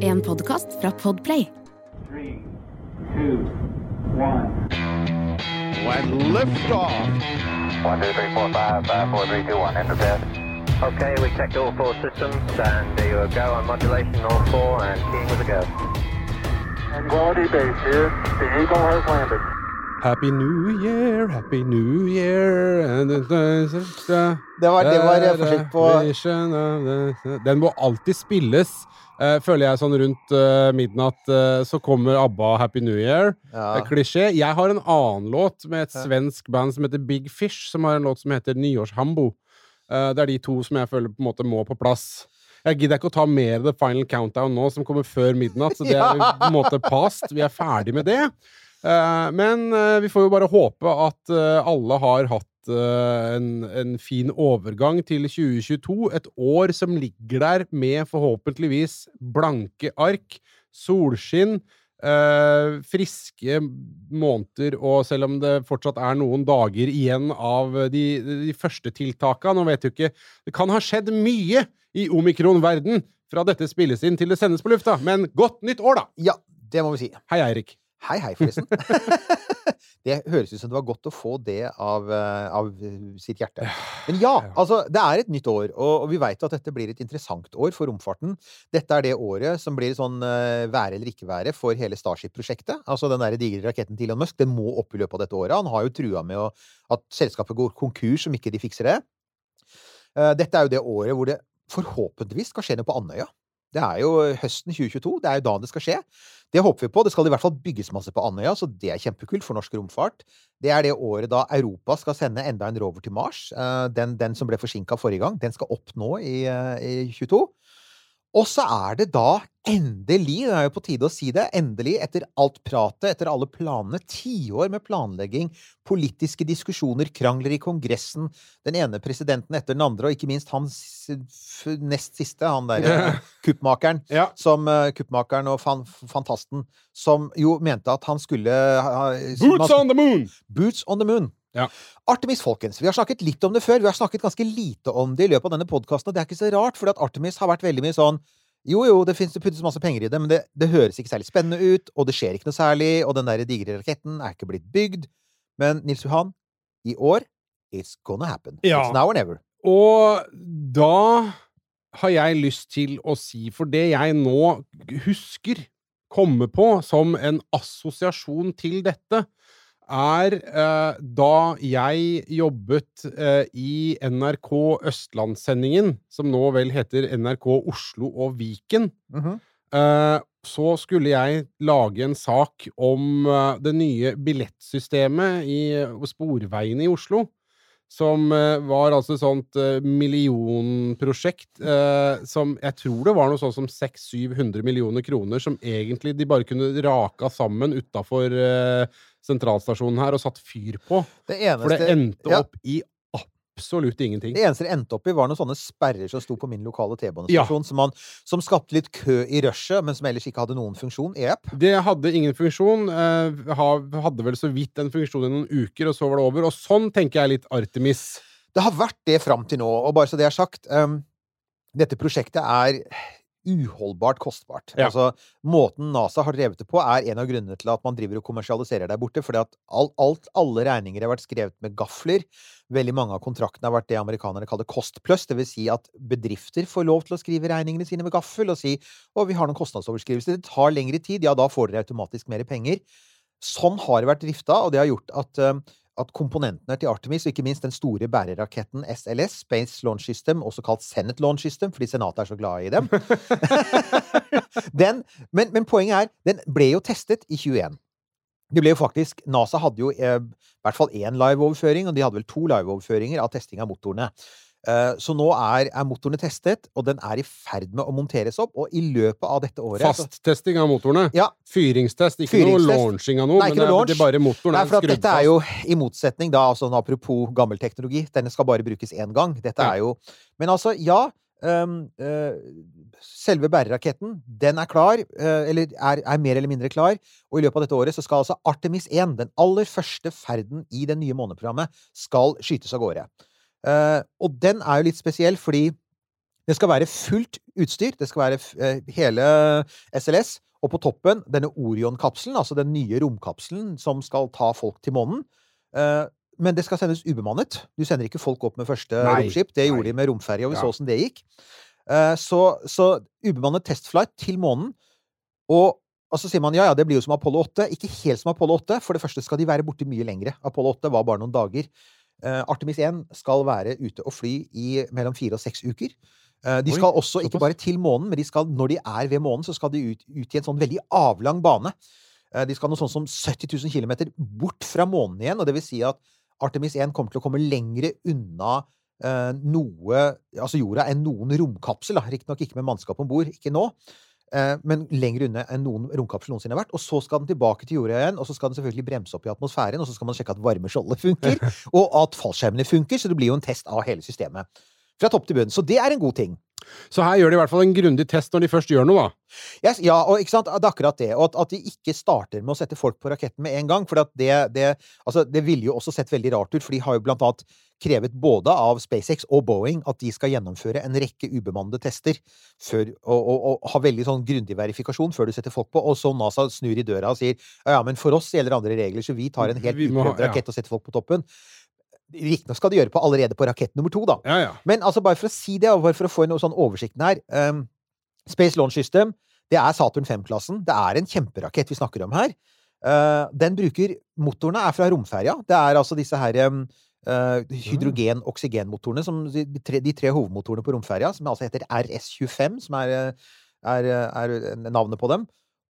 En podkast fra Podplay. Three, two, one. and liftoff. One, two, three, four, five, five, four, three, two, one. Enter bed. Okay, we checked all four systems, and there you go on modulation, all four, and keying with a go. Quality base here. The Eagle has landed. Happy New Year, Happy New Year Det var, det var eh, forsøk på Den må alltid spilles. eh, føler jeg sånn rundt uh, midnatt, eh, så kommer ABBA Happy New Year. Ja. Eh, Klisjé. Jeg har en annen låt med et svensk band som heter Big Fish, som har en låt som heter Nyårshambo. Eh, det er de to som jeg føler på en måte må på plass. Jeg gidder ikke å ta mer The Final Countdown nå, som kommer før midnatt, så det er på en måte past. Vi er ferdig med det. Eh, men eh, vi får jo bare håpe at eh, alle har hatt en, en fin overgang til 2022. Et år som ligger der med forhåpentligvis blanke ark, solskinn, friske måneder, og selv om det fortsatt er noen dager igjen av de, de første tiltaka Nå vet du ikke Det kan ha skjedd mye i omikron-verden fra dette spilles inn til det sendes på lufta, men godt nytt år, da! Ja, det må vi si. Hei, Eirik. Hei, hei, forresten. det høres ut som det var godt å få det av, eh, av sitt hjerte. Men ja, altså, det er et nytt år, og, og vi veit at dette blir et interessant år for romfarten. Dette er det året som blir sånn uh, være eller ikke være for hele Starship-prosjektet. Altså den der digre raketten til Elon Musk. Den må opp i løpet av dette året. Han har jo trua med å, at selskapet går konkurs om ikke de fikser det. Uh, Dette er jo det året hvor det forhåpentligvis skal skje noe på Andøya. Det er jo høsten 2022. Det er jo da det skal skje. Det håper vi på. Det skal i hvert fall bygges masse på Andøya, så det er kjempekult for norsk romfart. Det er det året da Europa skal sende enda en rover til Mars. Eh, Den, den som ble forsinka forrige gang, den skal opp nå i, eh, i 22. Og så er det da endelig, det er jo på tide å si det, endelig, etter alt pratet, etter alle planene, tiår med planlegging, politiske diskusjoner, krangler i Kongressen, den ene presidenten etter den andre, og ikke minst han nest siste, han derre kuppmakeren, Ja. som eh, kuppmakeren og fan, fantasten, som jo mente at han skulle Boots on the moon! Boots on the moon. Ja. Artemis, folkens. Vi har snakket litt om det før. Vi har snakket ganske lite om det i løpet av denne podkasten, og det er ikke så rart, for at Artemis har vært veldig mye sånn jo, jo, det finnes det puttes masse penger i det, men det, det høres ikke særlig spennende ut, og det skjer ikke noe særlig, og den der digre raketten er ikke blitt bygd. Men Nils Johan, i år it's gonna happen. Ja. It's now or never. Og da har jeg lyst til å si, for det jeg nå husker komme på som en assosiasjon til dette, er eh, da jeg jobbet eh, i NRK Østlandssendingen, som nå vel heter NRK Oslo og Viken. Mhm. Eh, så skulle jeg lage en sak om eh, det nye billettsystemet i Sporveiene i Oslo. Som eh, var altså et sånt eh, millionprosjekt eh, som Jeg tror det var noe sånn som 600-700 millioner kroner som egentlig de bare kunne raka sammen utafor eh, sentralstasjonen her og satt fyr på. Det For det eneste, endte ja, opp i absolutt ingenting. det eneste det endte opp i, var noen sånne sperrer som sto på min lokale T-banestasjon, som, man- som skapte litt kø i rushet, men som ellers ikke hadde noen funksjon. Yep. Det hadde ingen funksjon. Eh, hadde vel så vidt en funksjon i noen uker, og så var det over. Og sånn tenker jeg litt Artemis. Det har vært det fram til nå, og bare så det er sagt um, Dette prosjektet er uholdbart kostbart. Ja. Altså, måten NASA har drevet det på, er en av grunnene til at man driver og kommersialiserer der borte. fordi at alt, alt, alle regninger har vært skrevet med gafler. Veldig mange av kontraktene har vært det amerikanerne kaller cost plus. Det vil si at bedrifter får lov til å skrive regningene sine med gaffel og si å, vi har noen kostnadsoverskrivelser. Det tar lengre tid. Ja, da får dere automatisk mer penger. Sånn har det vært drifta, og det har gjort at, um, at komponentene til Artemis, og ikke minst den store bæreraketten SLS, Space Launch System, også kalt Senate Launch System, fordi Senatet er så glad i dem den, men, men poenget er, den ble jo testet i 21. Det ble jo faktisk NASA hadde jo eh, i hvert fall én liveoverføring, og de hadde vel to liveoverføringer av testing av motorene. Eh, så nå er, er motorene testet, og den er i ferd med å monteres opp, og i løpet av dette året Fasttesting av motorene. Ja. Fyringstest. Ikke Fyringstest. noe launching av noe, Nei, men det er, launch. det er bare motoren Nei, er for skrudd dette er jo i motsetning, da, altså apropos gammel teknologi, denne skal bare brukes én gang. Dette Ja. er jo Men altså, ja. Um, uh, selve bæreraketten, den er klar, uh, eller er, er mer eller mindre klar. Og i løpet av dette året så skal altså Artemis 1, den aller første ferden i det nye måneprogrammet, skal skytes av gårde. Eh, og den er jo litt spesiell, fordi Det skal være fullt utstyr. Det skal være eh, hele SLS. Og på toppen denne Orion-kapselen, altså den nye romkapselen som skal ta folk til månen. Eh, Men det skal sendes ubemannet. Du sender ikke folk opp med første Nei, romskip. Det nei. gjorde de med romferja, og vi Ja. så åssen det gikk. Så, så ubemannet testflight til månen. Og, og så sier man ja, ja, det blir jo som Apollo 8. Ikke helt som Apollo 8. For det første skal de være borte mye lengre. Apollo 8 var bare noen dager. Eh, Artemis 1 skal være ute og fly i mellom fire og seks uker. Eh, De Oi, skal også ikke bare til månen, men de skal, når de er ved månen, så skal de ut, ut i en sånn veldig avlang bane. Eh, De skal noe sånn som 70 000 km bort fra månen igjen, og det vil si at Artemis 1 kommer til å komme lengre unna noe Altså jorda enn noen romkapsel. Riktignok ikke med mannskap om bord, ikke nå. Eh, men lenger unna enn noen romkapsel noensinne har vært. Og så skal den tilbake til jorda igjen, og så skal den selvfølgelig bremse opp i atmosfæren, og så skal man sjekke at varmeskjoldet funker, og at fallskjermene funker, så det blir jo en test av hele systemet. Fra topp til bunn. Så det er en god ting. Så her gjør de i hvert fall en grundig test når de først gjør noe, da. Yes, ja, og ikke sant, det er akkurat det. Og at, at de ikke starter med å sette folk på raketten med en gang. For at det, det, altså, det ville jo også sett veldig rart ut, for de har jo blant annet krevet både av SpaceX og Boeing at de skal gjennomføre en rekke ubemannede tester før, og, og, og ha veldig sånn grundig verifikasjon før du setter folk på. Og så NASA snur i døra og sier ja, ja, men for oss gjelder andre regler, så vi tar en helt utprøvd rakett og setter folk på toppen. Riktignok skal de gjøre på allerede på rakett nummer to, da. Ja, ja. Men altså, bare for å si det, og bare for å få noe sånn oversikten her um, Space Launch System, det er Saturn 5-klassen. Det er en kjemperakett vi snakker om her. Uh, den bruker Motorene er fra romferja. Det er altså disse her um, hydrogen-oksygenmotorene, som de de tre, hovedmotorene på romferja, som altså heter RS-25, som er, eh, er, er navnet på dem.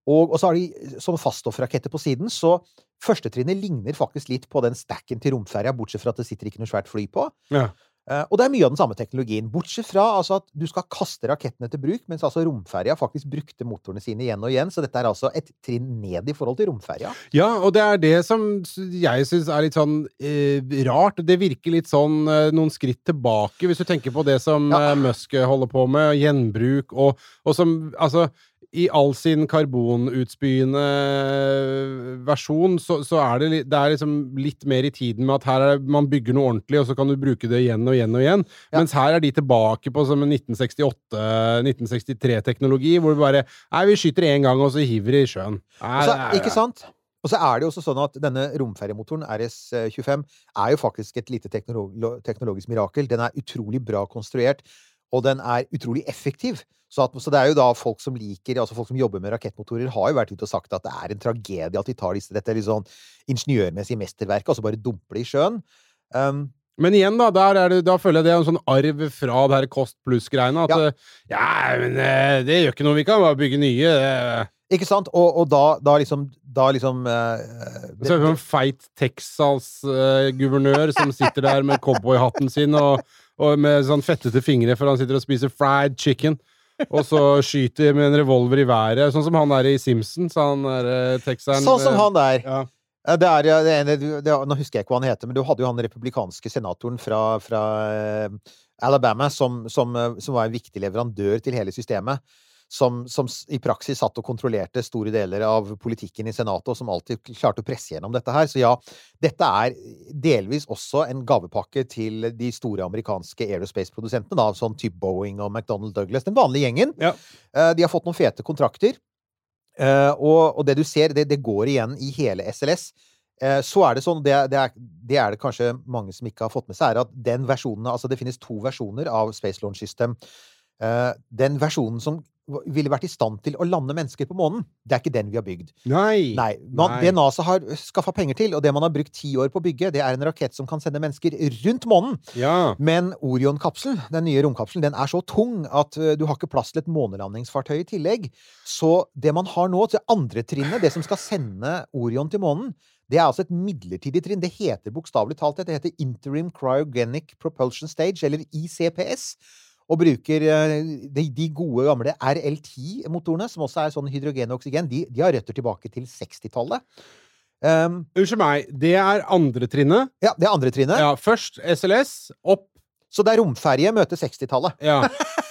Og, og så har de sånne faststoffraketter på siden, så førstetrinnet ligner faktisk litt på den stacken til romferja, bortsett fra at det sitter ikke noe svært fly på. Ja. Uh, og det er mye av den samme teknologien, bortsett fra altså, at du skal kaste rakettene til bruk, mens altså romferja faktisk brukte motorene sine igjen og igjen, så dette er altså et trinn ned i forhold til romferja. Ja, og det er det som jeg syns er litt sånn eh, rart. Det virker litt sånn eh, noen skritt tilbake, hvis du tenker på det som Ja. eh, Musk holder på med, gjenbruk, og, og som Altså, i all sin karbonutspyende versjon, så, så er det, det er liksom litt mer i tiden med at her er, man bygger noe ordentlig, og så kan du bruke det igjen og igjen og igjen. Ja. Mens her er de tilbake på som en 1968-1963-teknologi, hvor du bare Nei, vi skyter én gang, og så hiver det i sjøen. Nei, Og så, er- ikke sant? Og så er det jo også sånn at denne romferjemotoren, RS-25, er jo faktisk et lite teknolog teknologisk mirakel. Den er utrolig bra konstruert, og den er utrolig effektiv. Så, at, så det er jo da folk som liker, altså folk som jobber med rakettmotorer, har jo vært ute og sagt at det er en tragedie at de tar disse, dette litt sånn ingeniørmessige mesterverket, og så bare dumper det i sjøen. Um, Men igjen, da, det, da føler jeg det er en sånn arv fra det her Kost pluss-greiene. At Ja. ja. ja, men eh, det gjør ikke noe, vi kan bare bygge nye. eh. ikke sant? Og, og da, da liksom Da liksom uh, det- Så er det en feit Texas-guvernør som sitter der med cowboyhatten sin og, og med sånn fettete fingre, for han sitter og spiser fried chicken. Og så skyter med en revolver i været, sånn som han er i Simpsons, han der Texan. Sånn som han der. Ja. Det er, det ene, det, nå husker jeg ikke hva han heter, men du hadde jo han republikanske senatoren fra, fra eh, Alabama som, som, eh, som var en viktig leverandør til hele systemet. Som, som i praksis satt og kontrollerte store deler av politikken i Senatet, og som alltid klarte å presse gjennom dette her. Så ja, dette er delvis også en gavepakke til de store amerikanske aerospace-produsentene, da, sånn type Boeing og McDonald Douglas. Den vanlige gjengen. Ja. Eh, De har fått noen fete kontrakter. Eh, og, og det du ser, det, det går igjen i hele SLS. Eh, så er det sånn, det, det, er, det er det kanskje mange som ikke har fått med seg, er at den versjonen Altså, det finnes to versjoner av Space Launch System. Eh, den versjonen som ville vært i stand til å lande mennesker på månen, det er ikke den vi har bygd. Nei. Nei. Man, Nei. Det NASA har skaffa penger til, og det man har brukt ti år på å bygge, det er en rakett som kan sende mennesker rundt månen. Ja. Men Orion-kapselen, den nye romkapselen, den er så tung at ø, du har ikke plass til et månelandingsfartøy i tillegg. Så det man har nå, til andre trinnet, det som skal sende Orion til månen, det er altså et midlertidig trinn. Det heter bokstavelig talt det. Det heter Interim Cryogenic Propulsion Stage, eller ICPS. Og bruker de, de gode, gamle RL10-motorene, som også er sånn hydrogen og oksygen, de, de har røtter tilbake til 60-tallet. Um, Unnskyld meg, det er andre trinnet. ja, det er andre trinnet. Ja, først SLS, opp. Så det er romferje møter 60-tallet. Ja.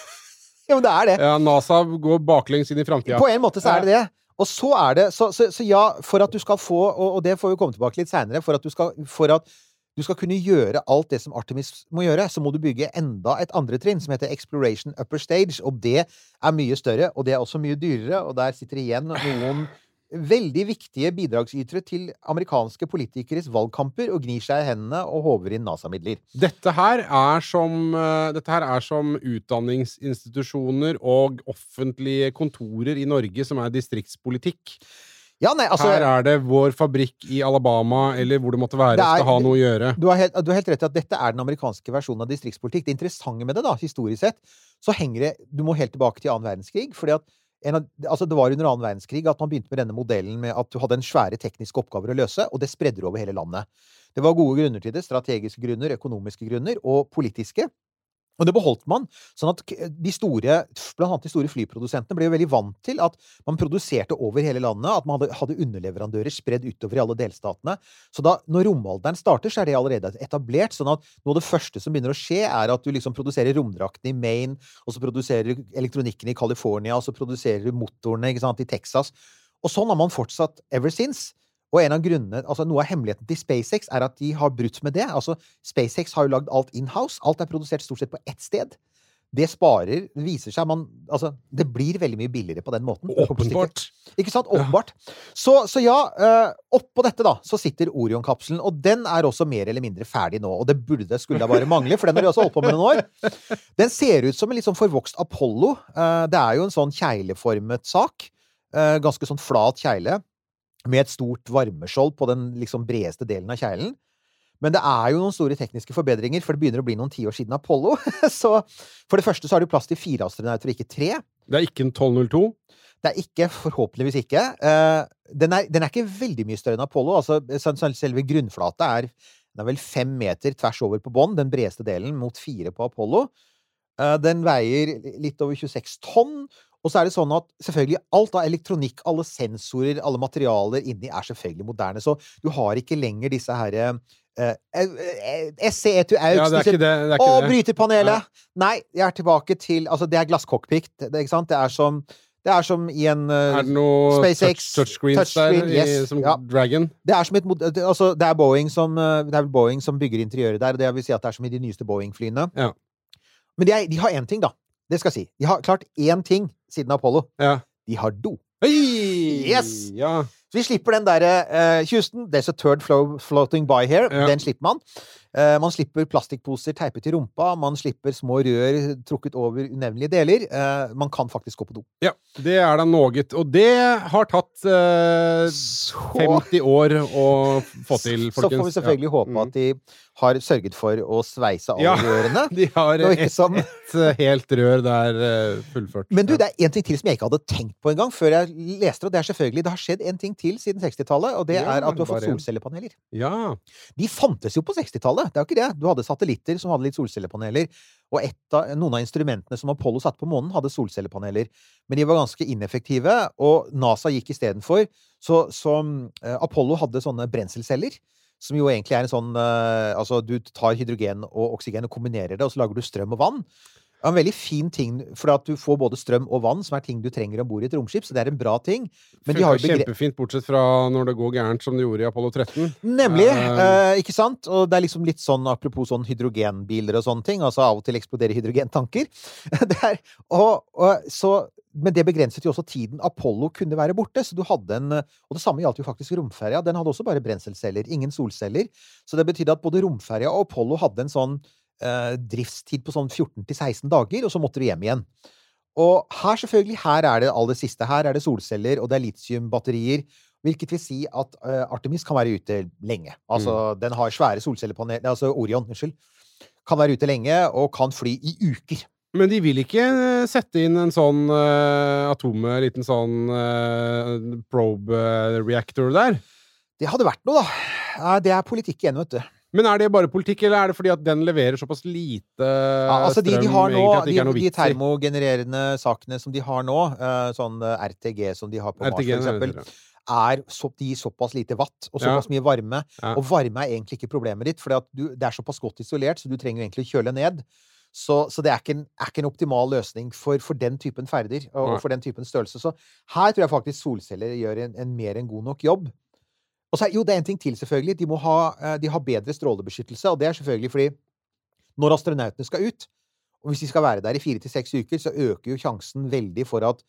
jo, det er det. ja NASA går baklengs inn i framtida. På en måte så er det det. Og så er det Så, så, så ja, for at du skal få og, og det får vi komme tilbake litt seinere For at du skal For at du skal kunne gjøre alt det som Artemis må gjøre, så må du bygge enda et andre trinn, som heter Exploration Upper Stage. Og det er mye større, og det er også mye dyrere, og der sitter igjen noen veldig viktige bidragsytere til amerikanske politikeres valgkamper og gnir seg i hendene og håver inn NASA-midler. Dette eh, dette her er som utdanningsinstitusjoner og offentlige kontorer i Norge som er distriktspolitikk. Ja, nei, altså her er det vår fabrikk i Alabama, eller hvor det måtte være, Det er- skal ha noe å gjøre. du har, helt, du har helt rett i at dette er den amerikanske versjonen av distriktspolitikk. Det interessante med det, da, historisk sett, så henger det Du må helt tilbake til annen verdenskrig. fordi at en av, altså det var under annen verdenskrig at man begynte med denne modellen med at du hadde en svære tekniske oppgaver å løse, og det spredde du over hele landet. Det var gode grunner til det. Strategiske grunner, økonomiske grunner og politiske. Og det beholdt man. Sånn at de store, blant annet de store flyprodusentene ble jo veldig vant til at man produserte over hele landet, at man hadde, hadde underleverandører spredd utover i alle delstatene. Så da, når romalderen starter, så er det allerede etablert. Sånn at noe av det første som begynner å skje, er at du liksom produserer romdraktene i Maine, og så produserer du elektronikken i California, og så produserer du motorene sant, i Texas. Og sånn har man fortsatt ever since. Og en av grunnene, altså Noe av hemmeligheten til SpaceX er at de har brutt med det. Altså, SpaceX har jo lagd alt in-house. Alt er produsert stort sett på ett sted. Det sparer Det viser seg man, altså, Det blir veldig mye billigere på den måten. Åpenbart. Ikke sant? Åpenbart. Så, så ja, eh, oppå dette da, så sitter Orion-kapselen, og den er også mer eller mindre ferdig nå. Og det burde skulle da bare mangle, for den har de også holdt på med noen år. Den ser ut som en litt sånn forvokst Apollo. Eh, det er jo en sånn kjegleformet sak. Eh, ganske sånn flat kjegle, med et stort varmeskjold på den liksom bredeste delen av kjeglen. Men det er jo noen store tekniske forbedringer, for det begynner å bli noen tiår siden Apollo. Så for det første så har du plass til fire astronauter ikke tre. Det er ikke en 1202. Det er ikke, forhåpentligvis ikke. Eh, den, er, den er ikke veldig mye større enn Apollo. Altså, selve grunnflata er, er vel fem meter tvers over på bånn, den bredeste delen, mot fire på Apollo. Eh, den veier litt over 26 tonn. Og så er det sånn at selvfølgelig alt av elektronikk, alle sensorer, alle materialer inni er selvfølgelig moderne. Så du har ikke lenger disse herre SCE to AUX Ja, er disse- ikke det. det, er å, bryterpanelet! Nei, jeg er tilbake til Altså, det er glasscockpit. Ikke sant? Det er som Det er som i en uh, Er det noe SpaceX, touch, touchscreens touchscreen, der, i, som ja. Dragon? Det er som et Altså, det er Boeing som Det er Boeing som bygger interiøret der, og det vil si at det er som i de nyeste Boeing-flyene. Ja. Men de, er, de har én ting, da. Det skal jeg si. De har klart én ting siden Apollo. Ja. De har do. Hei! Yes! Ja. Så vi slipper den derre uh, Houston, there's a third flow floating by here. Ja. Den slipper man. Uh, man slipper plastikkposer teipet i rumpa. Man slipper små rør trukket over unevnelige deler. Uh, man kan faktisk gå på do. ja. Det er da noe. Og det har tatt eh, 50 år å få til, Så får vi selvfølgelig Ja. håpe Mm. at de har sørget for å sveise alle Ja. rørene. De har et, sånn. et helt rør der fullført. Men du, det er én ting til som jeg ikke hadde tenkt på engang før jeg leste det, og det er selvfølgelig Det har skjedd en ting til siden 60-tallet, og det Ja, er at du har fått solcellepaneler. Ja. De fantes jo på 60-tallet, det er jo ikke det. Du hadde satellitter som hadde litt solcellepaneler, og av, noen av instrumentene som Apollo satte på månen, hadde solcellepaneler. Men de var ganske ineffektive, og NASA gikk istedenfor. Så, så eh, Apollo hadde sånne brenselceller. Som jo egentlig er en sånn eh, Altså, du tar hydrogen og oksygen og kombinerer det, og så lager du strøm og vann. Det er en veldig fin ting, for at du får både strøm og vann, som er ting du trenger om bord i et romskip, så det er en bra ting. Men de har jo begre kjempefint, bortsett fra når det går gærent, som det gjorde i Apollo 13. Nemlig. Eh, eh, ikke sant? Og det er liksom litt sånn apropos sånn hydrogenbiler og sånne ting. Altså av og til eksploderer hydrogentanker. det er, og, og, så, men det begrenset jo også tiden Apollo kunne være borte. Så du hadde en Og det samme gjaldt jo faktisk romferja. Den hadde også bare brenselceller, ingen solceller. Så det betydde at både romferja og Apollo hadde en sånn eh, driftstid på sånn 14-16 dager, og så måtte du hjem igjen. Og her, selvfølgelig, her er det aller siste. Her er det solceller, og det er litiumbatterier. Hvilket vil si at uh, Artemis kan være ute lenge. Altså, den har svære solcellepaneler Altså Orion, unnskyld. Kan være ute lenge, og kan fly i uker. Men de vil ikke eh, sette inn en sånn uh, atome, liten sånn uh, probe eh, reactor der? Det hadde vært noe, da. Det er politikk igjen, vet du. Men er det bare politikk, eller er det fordi at den leverer såpass lite Ja, altså strøm de har nå, egentlig de, de termogenererende sakene som de har nå, eh, sånn eh, RTG som de har på Mars, for eksempel, er så, de gir såpass lite watt og såpass mye varme. Og varme er egentlig ikke problemet ditt, for det er såpass godt isolert, så du trenger egentlig å kjøle ned. Så, så det er ikke, en, er ikke en optimal løsning for, for den typen ferder og, og for den typen størrelse. Så her tror jeg faktisk solceller gjør en, en mer enn god nok jobb. Og så jo, det er en ting til, selvfølgelig. De, må ha, eh, de har bedre strålebeskyttelse. Og det er selvfølgelig fordi når astronautene skal ut, og hvis de skal være der i fire til seks uker, så øker jo sjansen veldig for at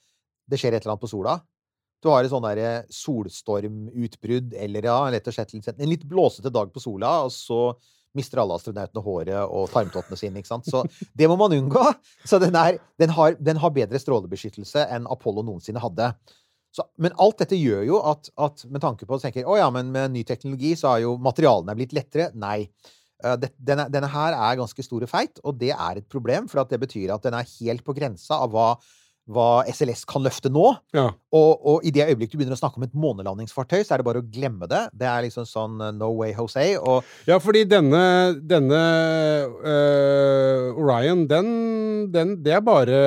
det skjer et eller annet på sola. Du har et sånn derre solstormutbrudd, eller ja, rett og slett litt- en litt blåsete dag på sola, og så mister alle astronautene håret og tarmtottene sine, ikke sant. Så det må man unngå. Så den, er, den, har, den har bedre strålebeskyttelse enn Apollo noensinne hadde. Så, men alt dette gjør jo at, at med tanke på at du tenker å ja, men med ny teknologi så har jo materialene blitt lettere. Nei. Eh, denne, denne her er ganske stor og feit, og det er et problem, for det betyr at den er helt på grensa av hva, hva SLS kan løfte nå. Ja. Og, og i det øyeblikk du begynner å snakke om et månelandingsfartøy, så er det bare å glemme det. Det er liksom sånn eh, no way, Jose. Og Ja, fordi denne, denne uh, Orion, den, den Det er bare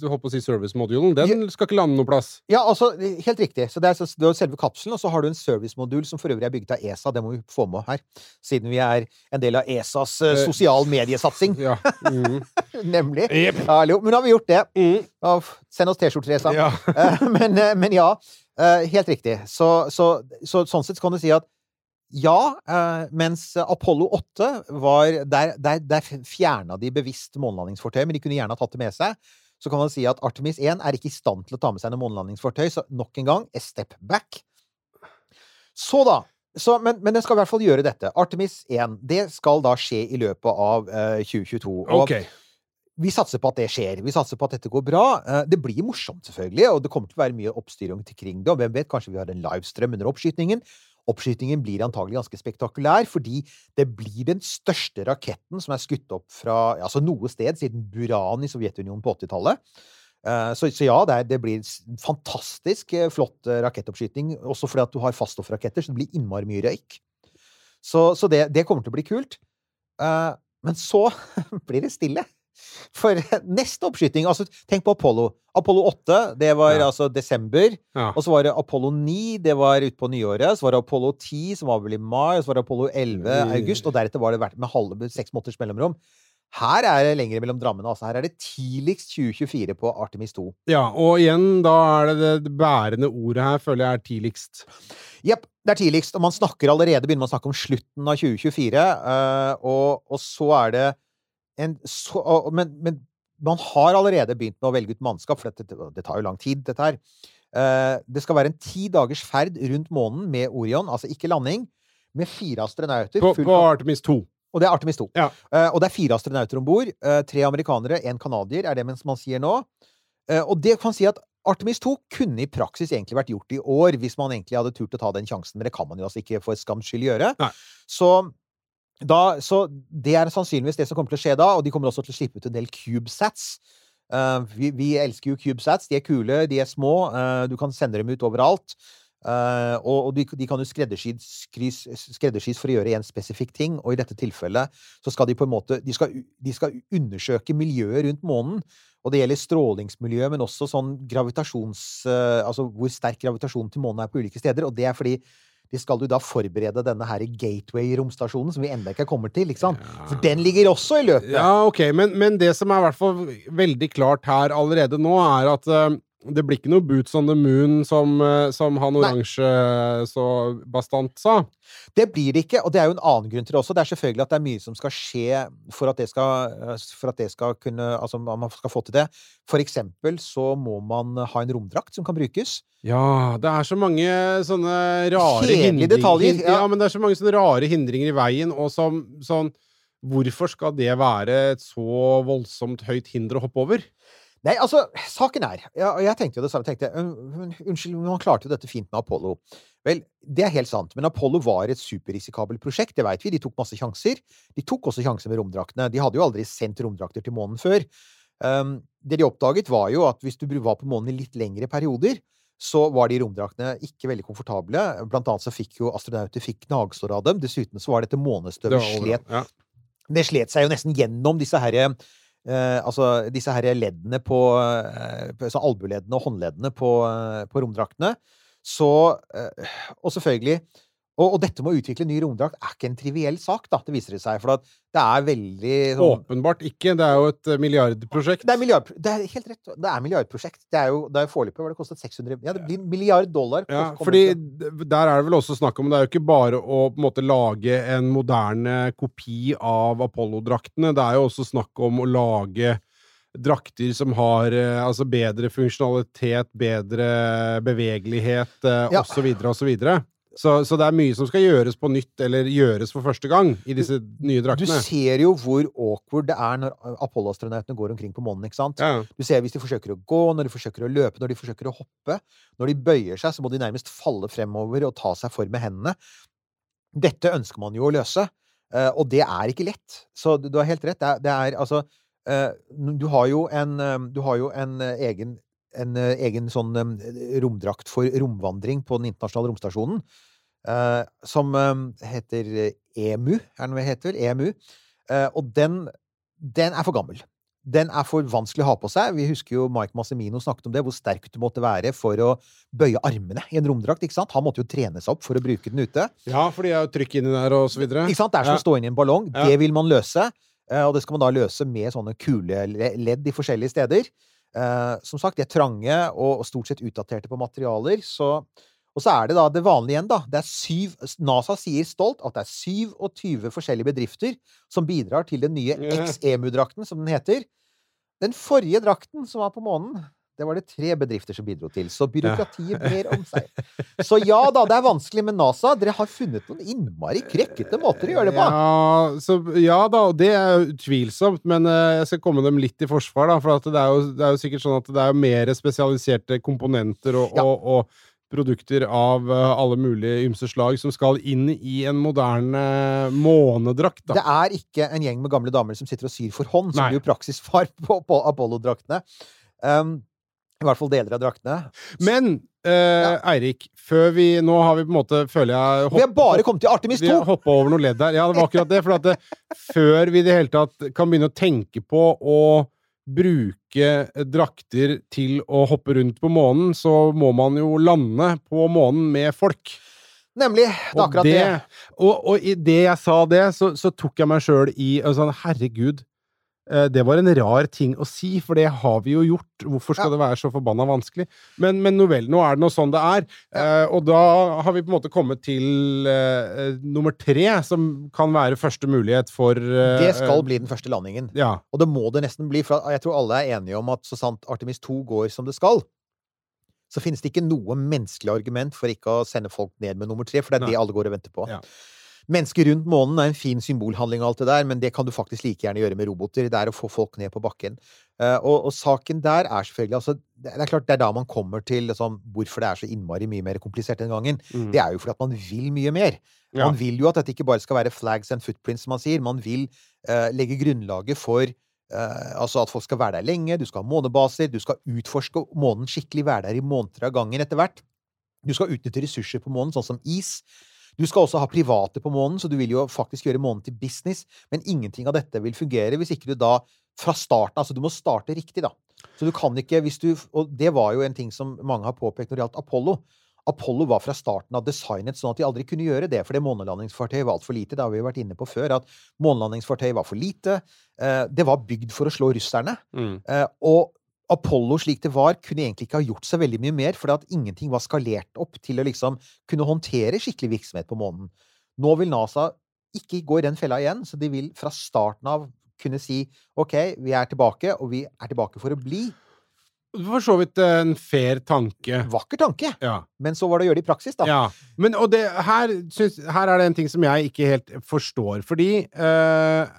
Du holdt på å si service-modulen. Den skal ikke lande noe plass. ja, altså, helt riktig. Så det er, så- du har selve kapselen, og så har du en servicemodul som for øvrig er bygget av ESA. Det må vi få med her, siden vi er en del av ESAs eh, Eh, sosial mediesatsing. Ja. Mm. Nemlig. Jep. Hallo. Men nå har vi gjort det. Mm. Send oss T-skjorter, ESA. Ja. Eh, men, eh, men ja, eh, helt riktig. Så, så, så sånn sett kan du si at ja, mens Apollo 8 var Der, der, der fjerna de bevisst månelandingsfortøyet, men de kunne gjerne ha tatt det med seg. Så kan man si at Artemis 1 er ikke i stand til å ta med seg noe månelandingsfortøy, så nok en gang a step back. Så da. Så, men, men den skal i hvert fall gjøre dette. Artemis 1 det skal da skje i løpet av uh, 2022. Og Ok. Vi satser på at det skjer. Vi satser på at dette går bra. Eh, Det blir morsomt, selvfølgelig, og det kommer til å være mye oppstyr omkring det. Og hvem vet, kanskje vi har en livestrøm under oppskytingen. Oppskytingen blir antagelig ganske spektakulær, fordi det blir den største raketten som er skutt opp fra altså noe sted siden Buran i Sovjetunionen på 80-tallet. Eh, Så, så ja, det, er, det blir en fantastisk eh, flott rakettoppskyting, også fordi at du har faststoffraketter, så det blir innmari mye røyk. Så, så det, det kommer til å bli kult. Men så blir det stille. For neste oppskyting altså Tenk på Apollo. Apollo 8, det var Ja. altså desember. Ja. Og så var det Apollo 9, det var utpå nyåret. Så var det Apollo 10, som var vel i mai. Og så var det Apollo 11 Mm. august. Og deretter var det vært med halve seks måneders mellomrom. Her er det lengre mellom drammene. Altså. Her er det tidligst 2024 på Artemis 2. ja, og igjen, da er det det bærende ordet her, føler jeg er tidligst. Jepp, det er tidligst. Og man snakker allerede begynner man å snakke om slutten av 2024. eh, og, og så er det så, men, men man har allerede begynt med å velge ut mannskap, for dette, det tar jo lang tid, dette her. Eh, det skal være en ti dagers ferd rundt månen med Orion, altså ikke landing, med fire astronauter. På, på Artemis 2. og det er Artemis 2. Ja. Eh, og det er fire astronauter om bord. eh, tre amerikanere, én canadier, er det mens man sier nå. Og det kan si at Artemis 2 kunne i praksis egentlig vært gjort i år, hvis man egentlig hadde turt å ta den sjansen, men det kan man jo altså ikke for skams skyld gjøre. Nei. Så, da, så det er sannsynligvis det som kommer til å skje da, og de kommer også til å slippe ut en del CubeSats. Uh, vi, vi elsker jo CubeSats. De er kule, de er små, Uh, du kan sende dem ut overalt. Uh, og og de, de kan jo skreddersys, for å gjøre en spesifikk ting, og i dette tilfellet så skal de på en måte De skal, de skal undersøke miljøet rundt månen. Og det gjelder strålingsmiljø, men også sånn gravitasjons... altså hvor sterk gravitasjonen til månen er på ulike steder. Og det er fordi de skal jo da forberede denne her Gateway-romstasjonen, som vi ennå ikke kommer til. ikke sant? For den ligger også i løpet. Ja, ok, men, men det som er i hvert fall veldig klart her allerede nå, er at eh, det blir ikke noe boots on the moon, som, eh, som han oransje eh, så bastant sa. Det blir det ikke, og det er jo en annen grunn til det også. Det er selvfølgelig at det er mye som skal skje for at det skal, eh, for at det skal kunne Altså, man skal få til det. For eksempel så må man ha en romdrakt som kan brukes. Ja, det er så mange sånne rare Kjedelige hindringer detaljer, ja. Ja. men det er så mange sånne rare hindringer i veien, og som sånn Hvorfor skal det være et så voldsomt høyt hinder å hoppe over? Nei, altså, saken er ja, Jeg tenkte jo det samme. tenkte jeg, «Un- Unnskyld, man klarte jo dette fint med Apollo. Vel, det er helt sant, men Apollo var et superrisikabelt prosjekt, det veit vi. De tok masse sjanser. De tok også sjanser med romdraktene. De hadde jo aldri sendt romdrakter til månen før. Um, det de oppdaget, var jo at hvis du var på månen i litt lengre perioder, så var de romdraktene ikke veldig komfortable. Blant annet så fikk jo astronauter fikk gnagsår av dem. Dessuten så var dette Det månestøvet slet ja. det slet seg jo nesten gjennom disse her eh, altså disse her leddene på eh, på- altså albueleddene og håndleddene på, eh, på romdraktene. Så eh, Og selvfølgelig Og, og dette med å utvikle ny romdrakt er ikke en triviell sak, da, det viser det seg. For at det er veldig sånn Åpenbart ikke. Det er jo et eh, milliardprosjekt. det er, milliard, det er helt rett. Det er milliardprosjekt. Det er jo det er foreløpig hva det kostet 600 Ja, det blir en milliard dollar. Ja, fordi der er det vel også snakk om Det er jo ikke bare å på en måte lage en moderne kopi av Apollo-draktene. Det er jo også snakk om å lage drakter som har eh, altså bedre funksjonalitet, bedre bevegelighet, eh, Ja. videre og så. Så, det er mye som skal gjøres på nytt, eller gjøres for første gang, i disse nye Du ser jo hvor awkward det er når Apollo-astronautene går omkring på månen. ikke sant? Ja. Du ser hvis de forsøker å gå, når de forsøker å løpe, når de forsøker å hoppe. Når de bøyer seg, så må de nærmest falle fremover og ta seg for med hendene. Dette ønsker man jo å løse, eh, og det er ikke lett. Så du har helt rett. Det er, det er altså eh, Du har jo en, eh, du har jo en egen en eh, egen sånn romdrakt for romvandring på den internasjonale romstasjonen. eh, som heter eh, EMU, er det noe det heter? EMU. Og den, den er for gammel. Den er for vanskelig å ha på seg. Vi husker jo Mike Massimino snakket om det, hvor sterk du måtte være for å bøye armene i en romdrakt. ikke sant? Han måtte jo trene seg opp for å bruke den ute. ja, for de er jo trykk inni der, og så videre. Ikke sant? Det er som å stå inn i en ballong. Ja. Det vil man løse. Og det skal man da løse med sånne kule ledd i forskjellige steder. Eh, som sagt, de er trange og og stort sett utdaterte på materialer. Så, og så er det da det vanlige igjen, da. Det er syv, NASA sier stolt at det er 27 forskjellige bedrifter som bidrar til den nye. XEMU-drakten, som den heter. Den forrige drakten som var på månen, det var det tre bedrifter som bidro til. Så byråkratiet brer om seg. Så ja da, det er vanskelig med NASA. Dere har funnet noen innmari krekkete måter å gjøre det på. Ja, så, ja da, og det er jo utvilsomt, men eh, jeg skal komme dem litt i forsvar, da. For det, er jo, det er jo sikkert sånn at det er mer spesialiserte komponenter og, Ja. og, og produkter av eh, alle mulige ymse slag som skal inn i en moderne månedrakt, da. Det er ikke en gjeng med gamle damer som sitter og syr for hånd, som Nei. blir jo praksisfar på, på Apollo-draktene. Um, I hvert fall deler av draktene. Men eh, Eirik, før vi Nå har vi på en måte, føler jeg Vi har bare kommet til Artemis 2! Vi har hoppa over noe ledd der. Ja, det var akkurat det. For at det, før vi i det hele tatt kan begynne å tenke på å bruke drakter til å hoppe rundt på månen, så må man jo lande på månen med folk. Nemlig. Det er akkurat det. Og, og i det jeg sa det, så, så tok jeg meg sjøl i og sånn Herregud. Eh, Det var en rar ting å si, for det har vi jo gjort. Hvorfor skal Ja. det være så forbanna vanskelig? Men, men nå nå er det nå sånn det er. Eh, og da har vi på en måte kommet til eh, eh, nummer tre, som kan være første mulighet for eh, Det skal bli den første landingen. Ja. Og det må det nesten bli, for jeg tror alle er enige om at så sant Artemis 2 går som det skal, så finnes det ikke noe menneskelig argument for ikke å sende folk ned med nummer tre, for det er Nei. det alle går og venter på. Mennesker rundt månen er en fin symbolhandling og alt det der, men det kan du faktisk like gjerne gjøre med roboter. Det er å få folk ned på bakken. Eh, og, og saken der er selvfølgelig altså, Det er klart det er da man kommer til liksom, hvorfor det er så innmari mye mer komplisert den gangen. Mm. Det er jo fordi at man vil mye mer. Ja. Man vil jo at dette ikke bare skal være flags and footprints, som man sier. Man vil uh, legge grunnlaget for Uh, altså at folk skal være der lenge, du skal ha månebaser, du skal utforske månen skikkelig, være der i måneder av gangen etter hvert. Du skal utnytte ressurser på månen, sånn som is. Du skal også ha private på månen, så du vil jo faktisk gjøre månen til business. Men ingenting av dette vil fungere hvis ikke du da fra starten Altså, du må starte riktig, da. Så du kan ikke hvis du Og det var jo en ting som mange har påpekt når det gjaldt Apollo. Apollo var fra starten av designet sånn at de aldri kunne gjøre det, fordi månelandingsfartøyet var altfor lite. Det har vi jo vært inne på før, at månelandingsfartøyet var for lite. Eh, det var bygd for å slå russerne. Mm. Eh, og Apollo slik det var, kunne egentlig ikke ha gjort så veldig mye mer, fordi at ingenting var skalert opp til å liksom kunne håndtere skikkelig virksomhet på månen. Nå vil NASA ikke gå i den fella igjen, så de vil fra starten av kunne si OK, vi er tilbake, og vi er tilbake for å bli. For så vidt en fair tanke. Vakker tanke, Ja. men så var det å gjøre det i praksis, da. Ja, men og det, her, synes, her er det en ting som jeg ikke helt forstår, fordi eh,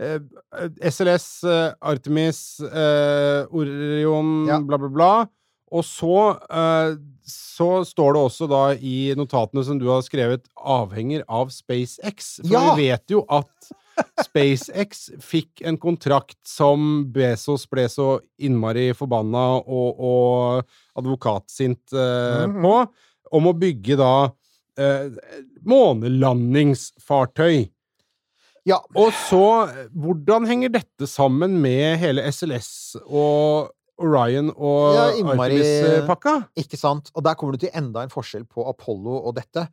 SLS, eh, Artemis, eh, Orion, Ja. bla, bla, bla. Og så, eh, så står det også da i notatene som du har skrevet, avhenger av SpaceX. For Ja! vi vet jo at SpaceX fikk en kontrakt som Bezos ble så innmari forbanna og, og advokatsint eh, Mhm. på, om å bygge da eh, månelandingsfartøy. Ja, Og så, hvordan henger dette sammen med hele SLS og Orion og Ja, Artemis-pakka. Ikke sant? Og der kommer du til enda en forskjell på Apollo og dette.